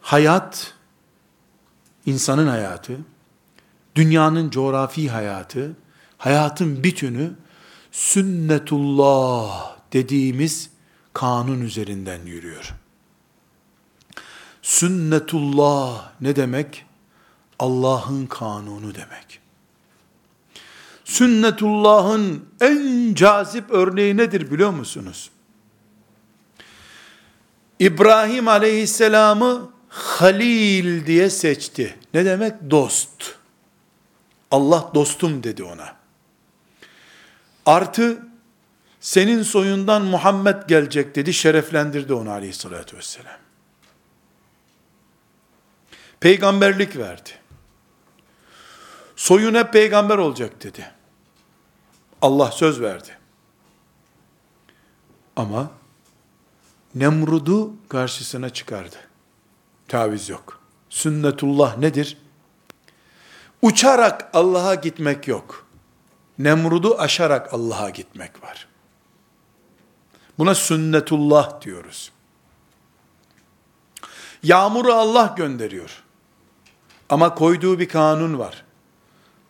hayat insanın hayatı, dünyanın coğrafi hayatı, hayatın bütünü sünnetullah dediğimiz kanun üzerinden yürüyor. Sünnetullah ne demek? Allah'ın kanunu demek. Sünnetullah'ın en cazip örneği nedir biliyor musunuz? İbrahim aleyhisselamı Halil diye seçti. Ne demek? Dost. Allah dostum dedi ona. Artı senin soyundan Muhammed gelecek dedi, şereflendirdi onu aleyhissalatü vesselam. Peygamberlik verdi. Soyun hep peygamber olacak dedi. Allah söz verdi. Ama Nemrud'u karşısına çıkardı. Taviz yok. Sünnetullah nedir? Uçarak Allah'a gitmek yok. Nemrud'u aşarak Allah'a gitmek var. Buna sünnetullah diyoruz. Yağmuru Allah gönderiyor. Ama koyduğu bir kanun var.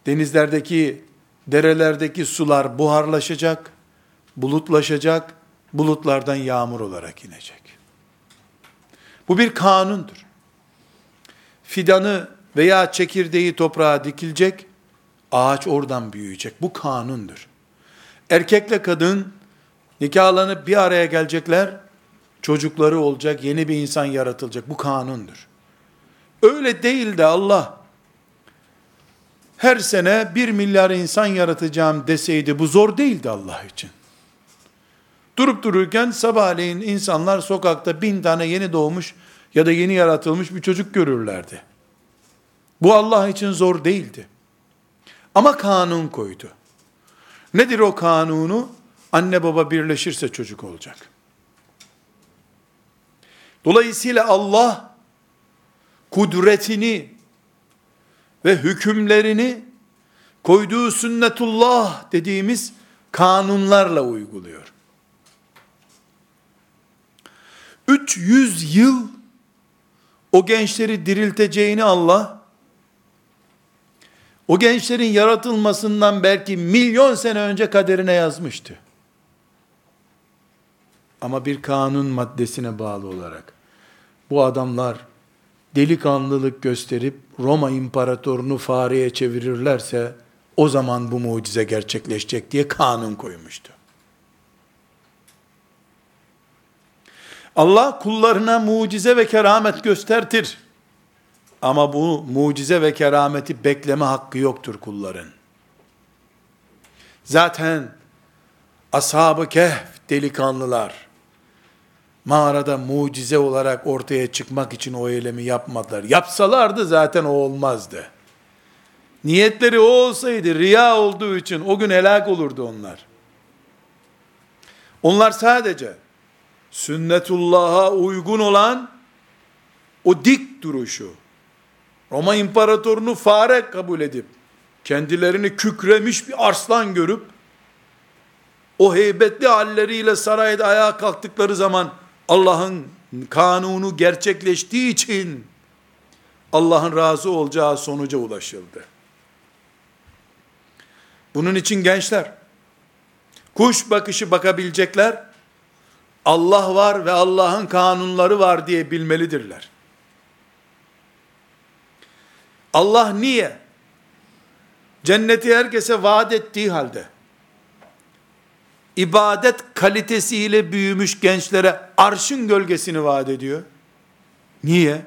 Denizlerdeki, derelerdeki sular buharlaşacak, bulutlaşacak, bulutlardan yağmur olarak inecek. Bu bir kanundur. Fidanı veya çekirdeği toprağa dikilecek, ağaç oradan büyüyecek. Bu kanundur. Erkekle kadın nikahlanıp bir araya gelecekler, çocukları olacak, yeni bir insan yaratılacak. Bu kanundur. Öyle değil de Allah her sene bir milyar insan yaratacağım deseydi bu zor değildi Allah için. Durup dururken sabahleyin insanlar sokakta bin tane yeni doğmuş ya da yeni yaratılmış bir çocuk görürlerdi. Bu Allah için zor değildi. Ama kanun koydu. Nedir o kanunu? Anne baba birleşirse çocuk olacak. Dolayısıyla Allah kudretini ve hükümlerini koyduğu sünnetullah dediğimiz kanunlarla uyguluyor. 300 yıl o gençleri dirilteceğini Allah o gençlerin yaratılmasından belki milyon sene önce kaderine yazmıştı. Ama bir kanun maddesine bağlı olarak bu adamlar delikanlılık gösterip Roma imparatorunu fareye çevirirlerse o zaman bu mucize gerçekleşecek diye kanun koymuştu. Allah kullarına mucize ve keramet göstertir. Ama bu mucize ve kerameti bekleme hakkı yoktur kulların. Zaten ashab-ı kehf delikanlılar mağarada mucize olarak ortaya çıkmak için o eylemi yapmadılar. Yapsalardı zaten o olmazdı. Niyetleri o olsaydı riya olduğu için o gün helak olurdu onlar. Onlar sadece sünnetullah'a uygun olan o dik duruşu, Roma imparatorunu fare kabul edip, kendilerini kükremiş bir arslan görüp, o heybetli halleriyle sarayda ayağa kalktıkları zaman, Allah'ın kanunu gerçekleştiği için, Allah'ın razı olacağı sonuca ulaşıldı. Bunun için gençler, kuş bakışı bakabilecekler, Allah var ve Allah'ın kanunları var diye bilmelidirler. Allah niye? Cenneti herkese vaat ettiği halde, ibadet kalitesiyle büyümüş gençlere arşın gölgesini vaat ediyor. Niye?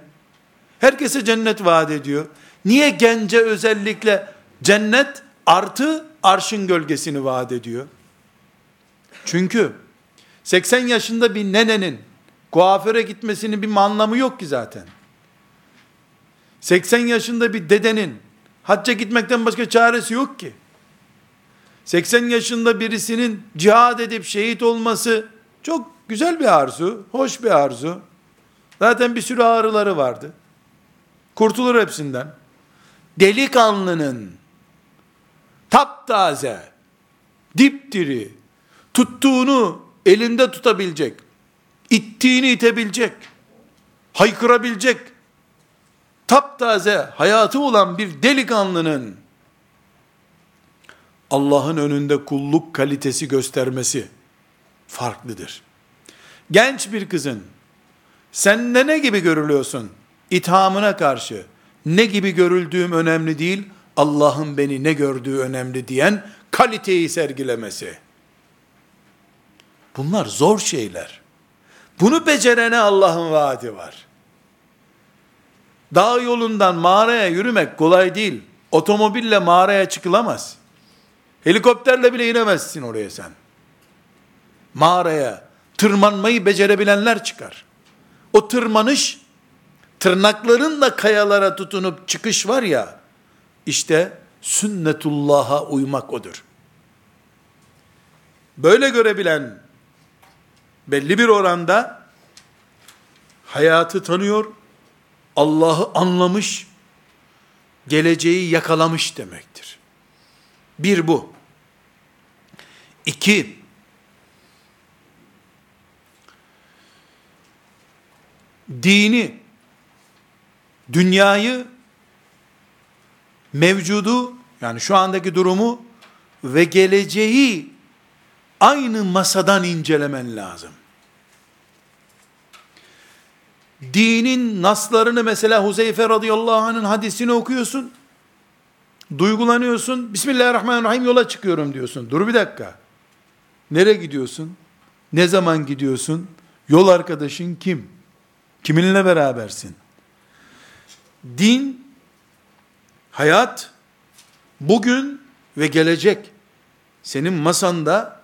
Herkese cennet vaat ediyor. Niye gence özellikle cennet artı arşın gölgesini vaat ediyor? Çünkü 80 yaşında bir nenenin kuaföre gitmesinin bir anlamı yok ki zaten. 80 yaşında bir dedenin hacca gitmekten başka çaresi yok ki. 80 yaşında birisinin cihad edip şehit olması çok güzel bir arzu, hoş bir arzu. Zaten bir sürü ağrıları vardı. Kurtulur hepsinden. Delikanlının taptaze, dipdiri, tuttuğunu elinde tutabilecek, ittiğini itebilecek, haykırabilecek, taptaze hayatı olan bir delikanlının Allah'ın önünde kulluk kalitesi göstermesi farklıdır. Genç bir kızın sen de ne gibi görülüyorsun? İthamına karşı ne gibi görüldüğüm önemli değil, Allah'ın beni ne gördüğü önemli diyen kaliteyi sergilemesi. Bunlar zor şeyler. Bunu becerene Allah'ın vaadi var. Dağ yolundan mağaraya yürümek kolay değil. Otomobille mağaraya çıkılamaz. Helikopterle bile inemezsin oraya sen. Mağaraya tırmanmayı becerebilenler çıkar. O tırmanış, tırnaklarınla kayalara tutunup çıkış var ya, işte sünnetullah'a uymak odur. Böyle görebilen belli bir oranda hayatı tanıyor, Allah'ı anlamış, geleceği yakalamış demektir. Bir bu. İki, dini, dünyayı, mevcudu, yani şu andaki durumu ve geleceği aynı masadan incelemen lazım. Dinin naslarını mesela Huzeyfe radıyallahu anh'ın hadisini okuyorsun. Duygulanıyorsun. Bismillahirrahmanirrahim yola çıkıyorum diyorsun. Dur bir dakika. Nereye gidiyorsun? Ne zaman gidiyorsun? Yol arkadaşın kim? Kiminle berabersin? Din, hayat, bugün ve gelecek senin masanda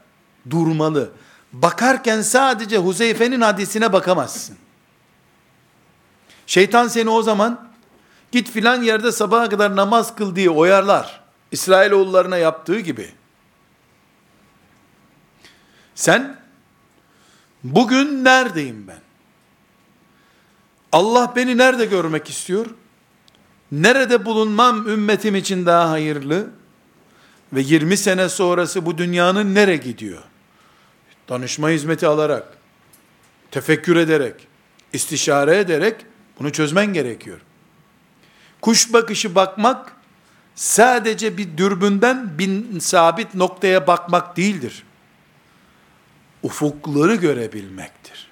durmalı. Bakarken sadece Huzeyfe'nin hadisine bakamazsın. Şeytan seni o zaman git filan yerde sabaha kadar namaz kıl diye oyarlar. İsrailoğullarına yaptığı gibi. Sen bugün neredeyim ben? Allah beni nerede görmek istiyor? Nerede bulunmam ümmetim için daha hayırlı? Ve 20 sene sonrası bu dünyanın nere gidiyor? Danışma hizmeti alarak, tefekkür ederek, istişare ederek bunu çözmen gerekiyor. Kuş bakışı bakmak sadece bir dürbünden bin sabit noktaya bakmak değildir. Ufukları görebilmektir.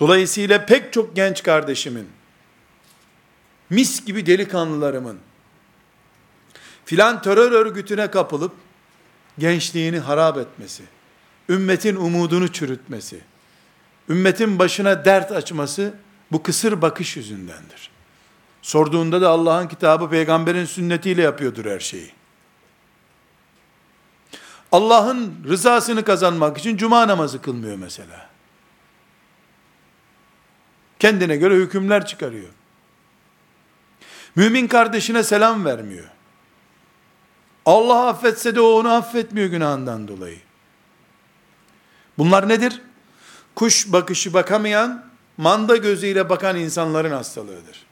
Dolayısıyla pek çok genç kardeşimin, mis gibi delikanlılarımın, filan terör örgütüne kapılıp, gençliğini harap etmesi, ümmetin umudunu çürütmesi, ümmetin başına dert açması, bu kısır bakış yüzündendir. Sorduğunda da Allah'ın kitabı peygamberin sünnetiyle yapıyordur her şeyi. Allah'ın rızasını kazanmak için cuma namazı kılmıyor mesela. Kendine göre hükümler çıkarıyor. Mümin kardeşine selam vermiyor. Allah affetse de o onu affetmiyor günahından dolayı. Bunlar nedir? Kuş bakışı bakamayan, manda gözüyle bakan insanların hastalığıdır.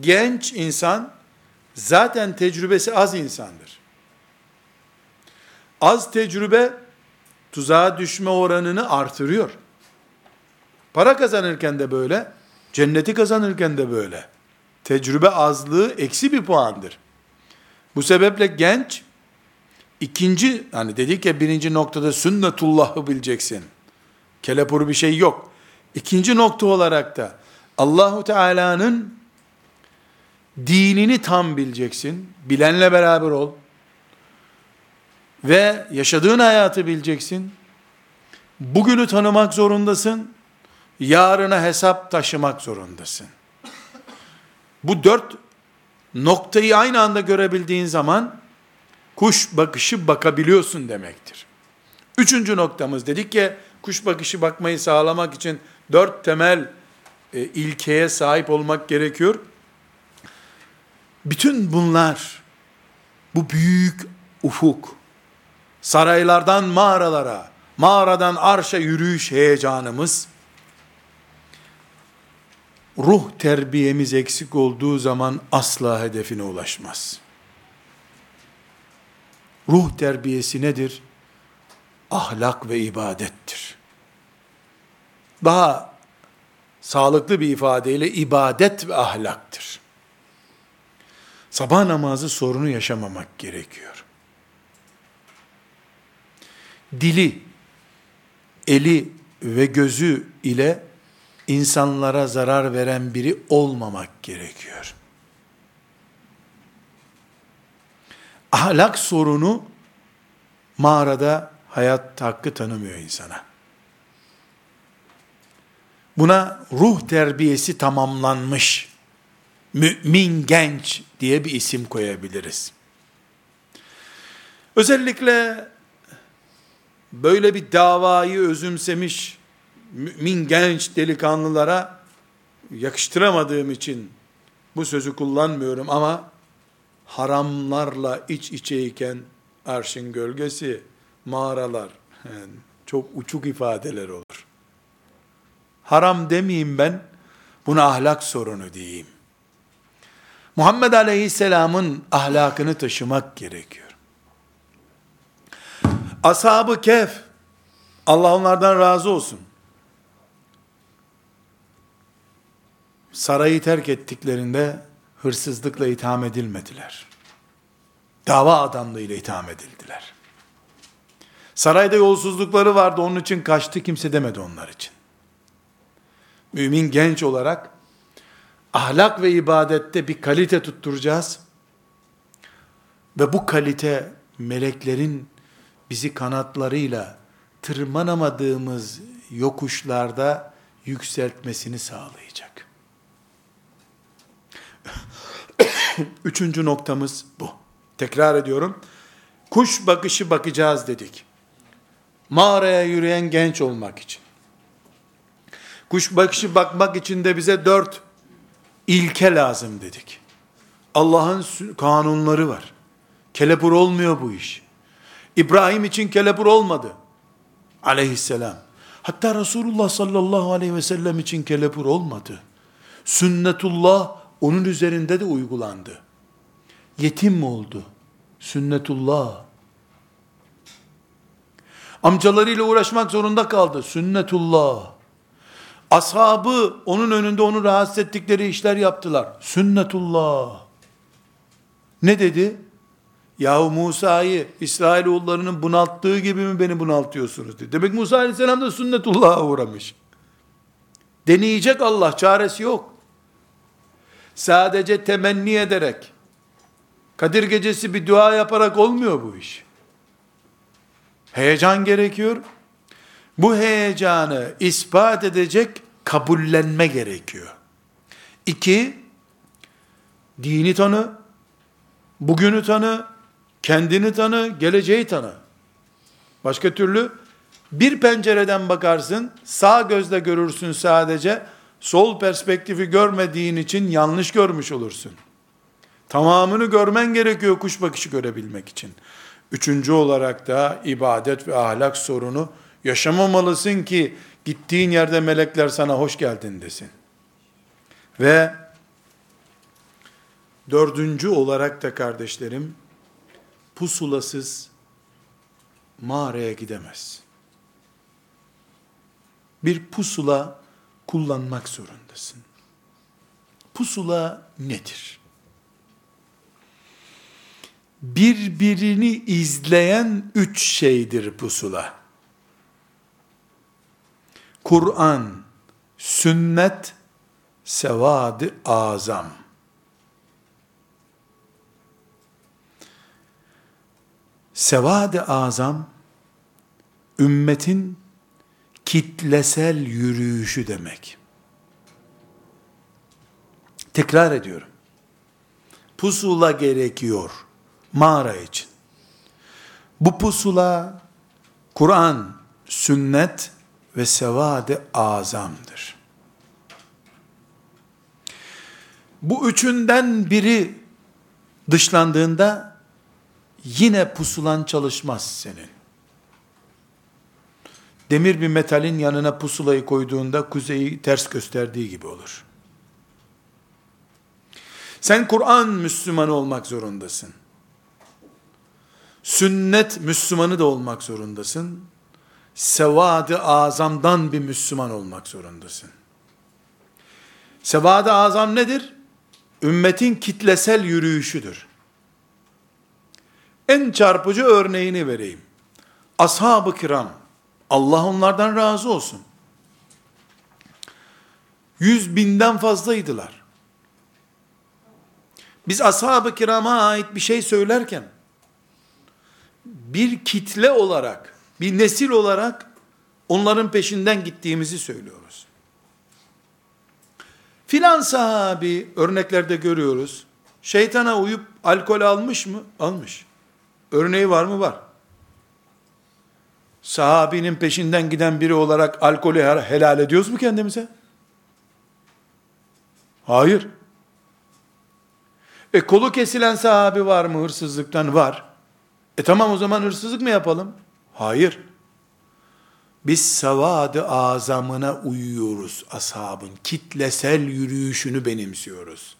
genç insan zaten tecrübesi az insandır. Az tecrübe tuzağa düşme oranını artırıyor. Para kazanırken de böyle, cenneti kazanırken de böyle. Tecrübe azlığı eksi bir puandır. Bu sebeple genç, ikinci, hani dedik ya birinci noktada sünnetullahı bileceksin. Kelepur bir şey yok. İkinci nokta olarak da Allahu Teala'nın dinini tam bileceksin. Bilenle beraber ol. Ve yaşadığın hayatı bileceksin. Bugünü tanımak zorundasın. Yarına hesap taşımak zorundasın. Bu dört noktayı aynı anda görebildiğin zaman kuş bakışı bakabiliyorsun demektir. Üçüncü noktamız dedik ki kuş bakışı bakmayı sağlamak için dört temel e, ilkeye sahip olmak gerekiyor. Bütün bunlar bu büyük ufuk saraylardan mağaralara, mağaradan arşa yürüyüş heyecanımız ruh terbiyemiz eksik olduğu zaman asla hedefine ulaşmaz. Ruh terbiyesi nedir? Ahlak ve ibadettir. Daha sağlıklı bir ifadeyle ibadet ve ahlaktır. Sabah namazı sorunu yaşamamak gerekiyor. Dili, eli ve gözü ile insanlara zarar veren biri olmamak gerekiyor. Ahlak sorunu mağarada hayat hakkı tanımıyor insana. Buna ruh terbiyesi tamamlanmış mümin genç diye bir isim koyabiliriz. Özellikle böyle bir davayı özümsemiş mümin genç delikanlılara yakıştıramadığım için bu sözü kullanmıyorum ama haramlarla iç içeyken arşın gölgesi, mağaralar, yani çok uçuk ifadeler olur. Haram demeyeyim ben, buna ahlak sorunu diyeyim. Muhammed Aleyhisselam'ın ahlakını taşımak gerekiyor. Ashab-ı Kehf, Allah onlardan razı olsun. Sarayı terk ettiklerinde hırsızlıkla itham edilmediler. Dava adamlığıyla itham edildiler. Sarayda yolsuzlukları vardı, onun için kaçtı, kimse demedi onlar için. Mümin genç olarak, ahlak ve ibadette bir kalite tutturacağız. Ve bu kalite meleklerin bizi kanatlarıyla tırmanamadığımız yokuşlarda yükseltmesini sağlayacak. Üçüncü noktamız bu. Tekrar ediyorum. Kuş bakışı bakacağız dedik. Mağaraya yürüyen genç olmak için. Kuş bakışı bakmak için de bize dört ilke lazım dedik. Allah'ın kanunları var. Kelepur olmuyor bu iş. İbrahim için kelepur olmadı. Aleyhisselam. Hatta Resulullah sallallahu aleyhi ve sellem için kelepur olmadı. Sünnetullah onun üzerinde de uygulandı. Yetim mi oldu? Sünnetullah. Amcalarıyla uğraşmak zorunda kaldı. Sünnetullah. Ashabı onun önünde onu rahatsız ettikleri işler yaptılar. Sünnetullah. Ne dedi? Yahu Musa'yı İsrailoğullarının bunalttığı gibi mi beni bunaltıyorsunuz dedi. Demek Musa aleyhisselam da sünnetullah'a uğramış. Deneyecek Allah, çaresi yok. Sadece temenni ederek, Kadir gecesi bir dua yaparak olmuyor bu iş. Heyecan gerekiyor. Bu heyecanı ispat edecek kabullenme gerekiyor. İki, dini tanı, bugünü tanı, kendini tanı, geleceği tanı. Başka türlü bir pencereden bakarsın, sağ gözle görürsün sadece, sol perspektifi görmediğin için yanlış görmüş olursun. Tamamını görmen gerekiyor kuş bakışı görebilmek için. Üçüncü olarak da ibadet ve ahlak sorunu yaşamamalısın ki gittiğin yerde melekler sana hoş geldin desin. Ve Dördüncü olarak da kardeşlerim, pusulasız mağaraya gidemez. Bir pusula kullanmak zorundasın. Pusula nedir? Birbirini izleyen üç şeydir pusula. Kur'an, sünnet, sevad-ı azam. Sevad-ı azam, ümmetin kitlesel yürüyüşü demek. Tekrar ediyorum. Pusula gerekiyor mağara için. Bu pusula Kur'an, sünnet ve sevad-ı azamdır. Bu üçünden biri dışlandığında yine pusulan çalışmaz senin. Demir bir metalin yanına pusulayı koyduğunda kuzeyi ters gösterdiği gibi olur. Sen Kur'an Müslümanı olmak zorundasın. Sünnet Müslümanı da olmak zorundasın. Sevad-ı azamdan bir Müslüman olmak zorundasın. Sevad-ı azam nedir? Ümmetin kitlesel yürüyüşüdür. En çarpıcı örneğini vereyim. Ashab-ı kiram, Allah onlardan razı olsun. Yüz binden fazlaydılar. Biz ashab-ı kirama ait bir şey söylerken, bir kitle olarak, bir nesil olarak onların peşinden gittiğimizi söylüyoruz. Filan sahabi örneklerde görüyoruz. Şeytana uyup alkol almış mı? Almış. Örneği var mı? Var. Sahabinin peşinden giden biri olarak alkolü helal ediyoruz mu kendimize? Hayır. E kolu kesilen sahabi var mı hırsızlıktan? Var. E tamam o zaman hırsızlık mı yapalım? Hayır. Biz savadı azamına uyuyoruz ashabın. Kitlesel yürüyüşünü benimsiyoruz.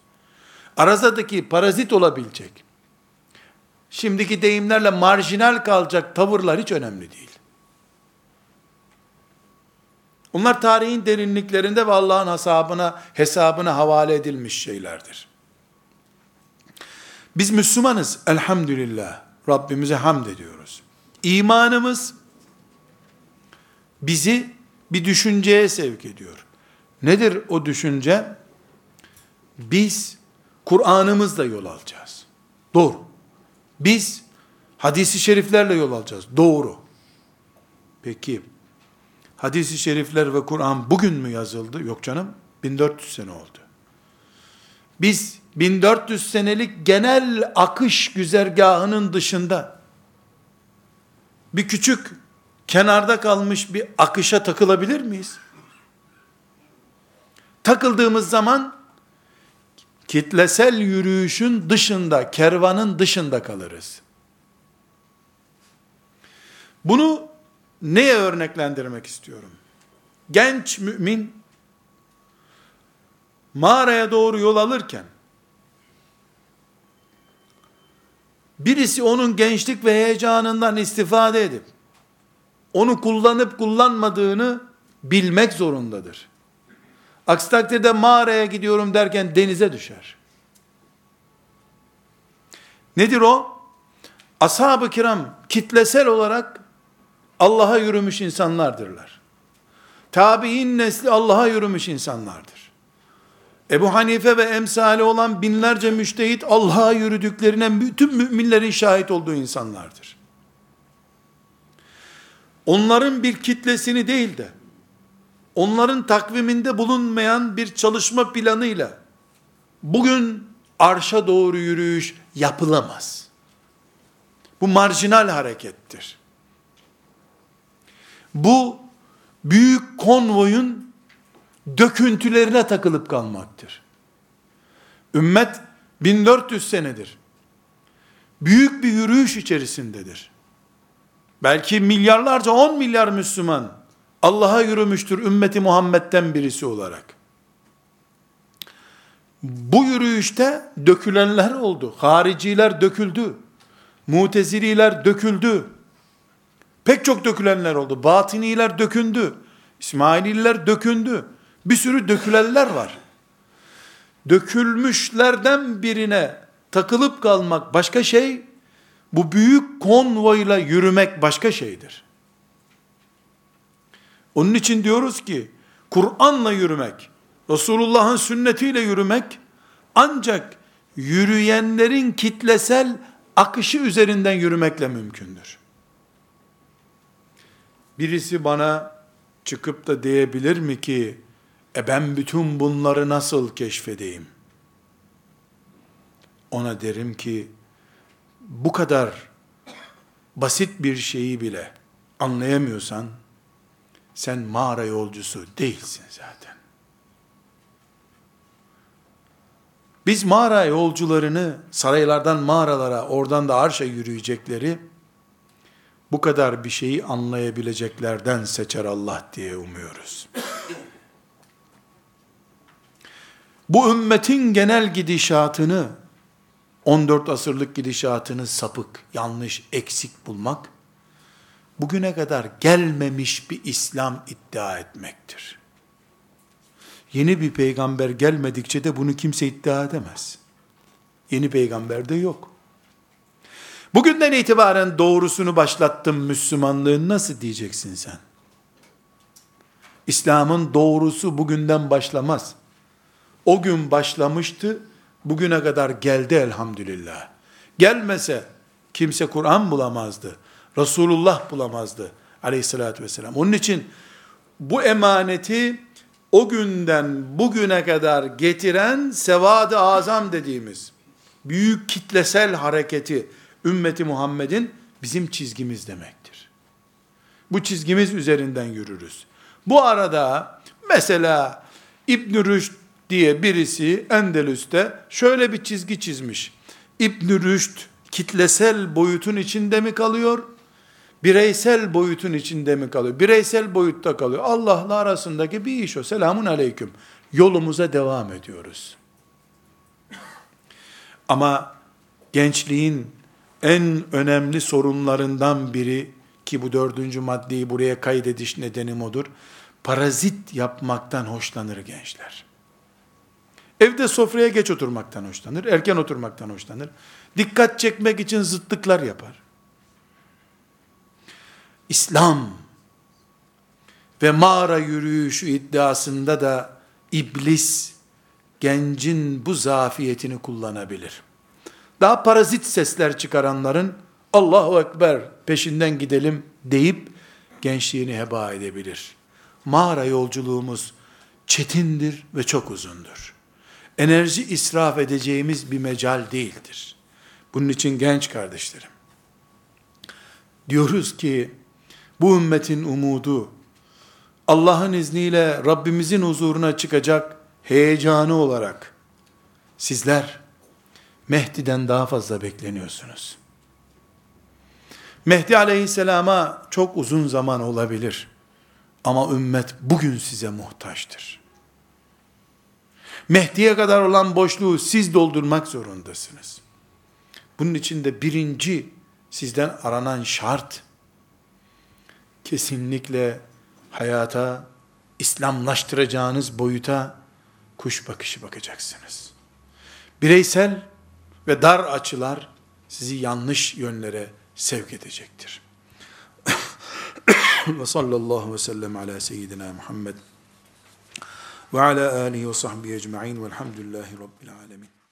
Arazadaki parazit olabilecek. Şimdiki deyimlerle marjinal kalacak tavırlar hiç önemli değil. Onlar tarihin derinliklerinde ve Allah'ın hesabına, hesabına havale edilmiş şeylerdir. Biz Müslümanız elhamdülillah. Rabbimize hamd ediyoruz. İmanımız bizi bir düşünceye sevk ediyor. Nedir o düşünce? Biz Kur'an'ımızla yol alacağız. Doğru. Biz hadisi şeriflerle yol alacağız. Doğru. Peki hadisi şerifler ve Kur'an bugün mü yazıldı? Yok canım. 1400 sene oldu. Biz 1400 senelik genel akış güzergahının dışında bir küçük kenarda kalmış bir akışa takılabilir miyiz? Takıldığımız zaman kitlesel yürüyüşün dışında, kervanın dışında kalırız. Bunu neye örneklendirmek istiyorum? Genç mümin mağaraya doğru yol alırken birisi onun gençlik ve heyecanından istifade edip onu kullanıp kullanmadığını bilmek zorundadır. Aksi takdirde mağaraya gidiyorum derken denize düşer. Nedir o? Ashab-ı kiram kitlesel olarak Allah'a yürümüş insanlardırlar. Tabi'in nesli Allah'a yürümüş insanlardır. Ebu Hanife ve emsali olan binlerce müştehit Allah'a yürüdüklerine bütün müminlerin şahit olduğu insanlardır. Onların bir kitlesini değil de, onların takviminde bulunmayan bir çalışma planıyla, bugün arşa doğru yürüyüş yapılamaz. Bu marjinal harekettir. Bu büyük konvoyun döküntülerine takılıp kalmaktır. Ümmet 1400 senedir. Büyük bir yürüyüş içerisindedir. Belki milyarlarca 10 milyar Müslüman Allah'a yürümüştür ümmeti Muhammed'den birisi olarak. Bu yürüyüşte dökülenler oldu. Hariciler döküldü. Mutezililer döküldü. Pek çok dökülenler oldu. Batiniler dökündü. İsmaililer dökündü. Bir sürü dökülenler var. Dökülmüşlerden birine takılıp kalmak başka şey, bu büyük konvoyla yürümek başka şeydir. Onun için diyoruz ki, Kur'an'la yürümek, Resulullah'ın sünnetiyle yürümek, ancak yürüyenlerin kitlesel akışı üzerinden yürümekle mümkündür. Birisi bana çıkıp da diyebilir mi ki, e ben bütün bunları nasıl keşfedeyim? Ona derim ki, bu kadar basit bir şeyi bile anlayamıyorsan, sen mağara yolcusu değilsin zaten. Biz mağara yolcularını saraylardan mağaralara, oradan da arşa yürüyecekleri, bu kadar bir şeyi anlayabileceklerden seçer Allah diye umuyoruz. Bu ümmetin genel gidişatını, 14 asırlık gidişatını sapık, yanlış, eksik bulmak, bugüne kadar gelmemiş bir İslam iddia etmektir. Yeni bir peygamber gelmedikçe de bunu kimse iddia edemez. Yeni peygamber de yok. Bugünden itibaren doğrusunu başlattım Müslümanlığın nasıl diyeceksin sen? İslam'ın doğrusu bugünden başlamaz. O gün başlamıştı, bugüne kadar geldi elhamdülillah. Gelmese kimse Kur'an bulamazdı. Resulullah bulamazdı aleyhissalatü vesselam. Onun için bu emaneti o günden bugüne kadar getiren sevad-ı azam dediğimiz büyük kitlesel hareketi ümmeti Muhammed'in bizim çizgimiz demektir. Bu çizgimiz üzerinden yürürüz. Bu arada mesela İbn Rüşd diye birisi Endelüs'te şöyle bir çizgi çizmiş. İbn Rüşd kitlesel boyutun içinde mi kalıyor? Bireysel boyutun içinde mi kalıyor? Bireysel boyutta kalıyor. Allah'la arasındaki bir iş o. Selamun aleyküm. Yolumuza devam ediyoruz. Ama gençliğin en önemli sorunlarından biri ki bu dördüncü maddeyi buraya kaydediş nedenim odur. Parazit yapmaktan hoşlanır gençler. Evde sofraya geç oturmaktan hoşlanır, erken oturmaktan hoşlanır. Dikkat çekmek için zıtlıklar yapar. İslam ve mağara yürüyüşü iddiasında da iblis gencin bu zafiyetini kullanabilir. Daha parazit sesler çıkaranların Allahu Ekber peşinden gidelim deyip gençliğini heba edebilir. Mağara yolculuğumuz çetindir ve çok uzundur. Enerji israf edeceğimiz bir mecal değildir. Bunun için genç kardeşlerim, diyoruz ki, bu ümmetin umudu, Allah'ın izniyle Rabbimizin huzuruna çıkacak heyecanı olarak, sizler, Mehdi'den daha fazla bekleniyorsunuz. Mehdi aleyhisselama çok uzun zaman olabilir. Ama ümmet bugün size muhtaçtır. Mehdi'ye kadar olan boşluğu siz doldurmak zorundasınız. Bunun için de birinci sizden aranan şart, kesinlikle hayata, İslamlaştıracağınız boyuta kuş bakışı bakacaksınız. Bireysel ve dar açılar sizi yanlış yönlere sevk edecektir. ve sallallahu ve sellem ala seyyidina Muhammed ve ala alihi ve sahbihi ecma'in velhamdülillahi rabbil alemin.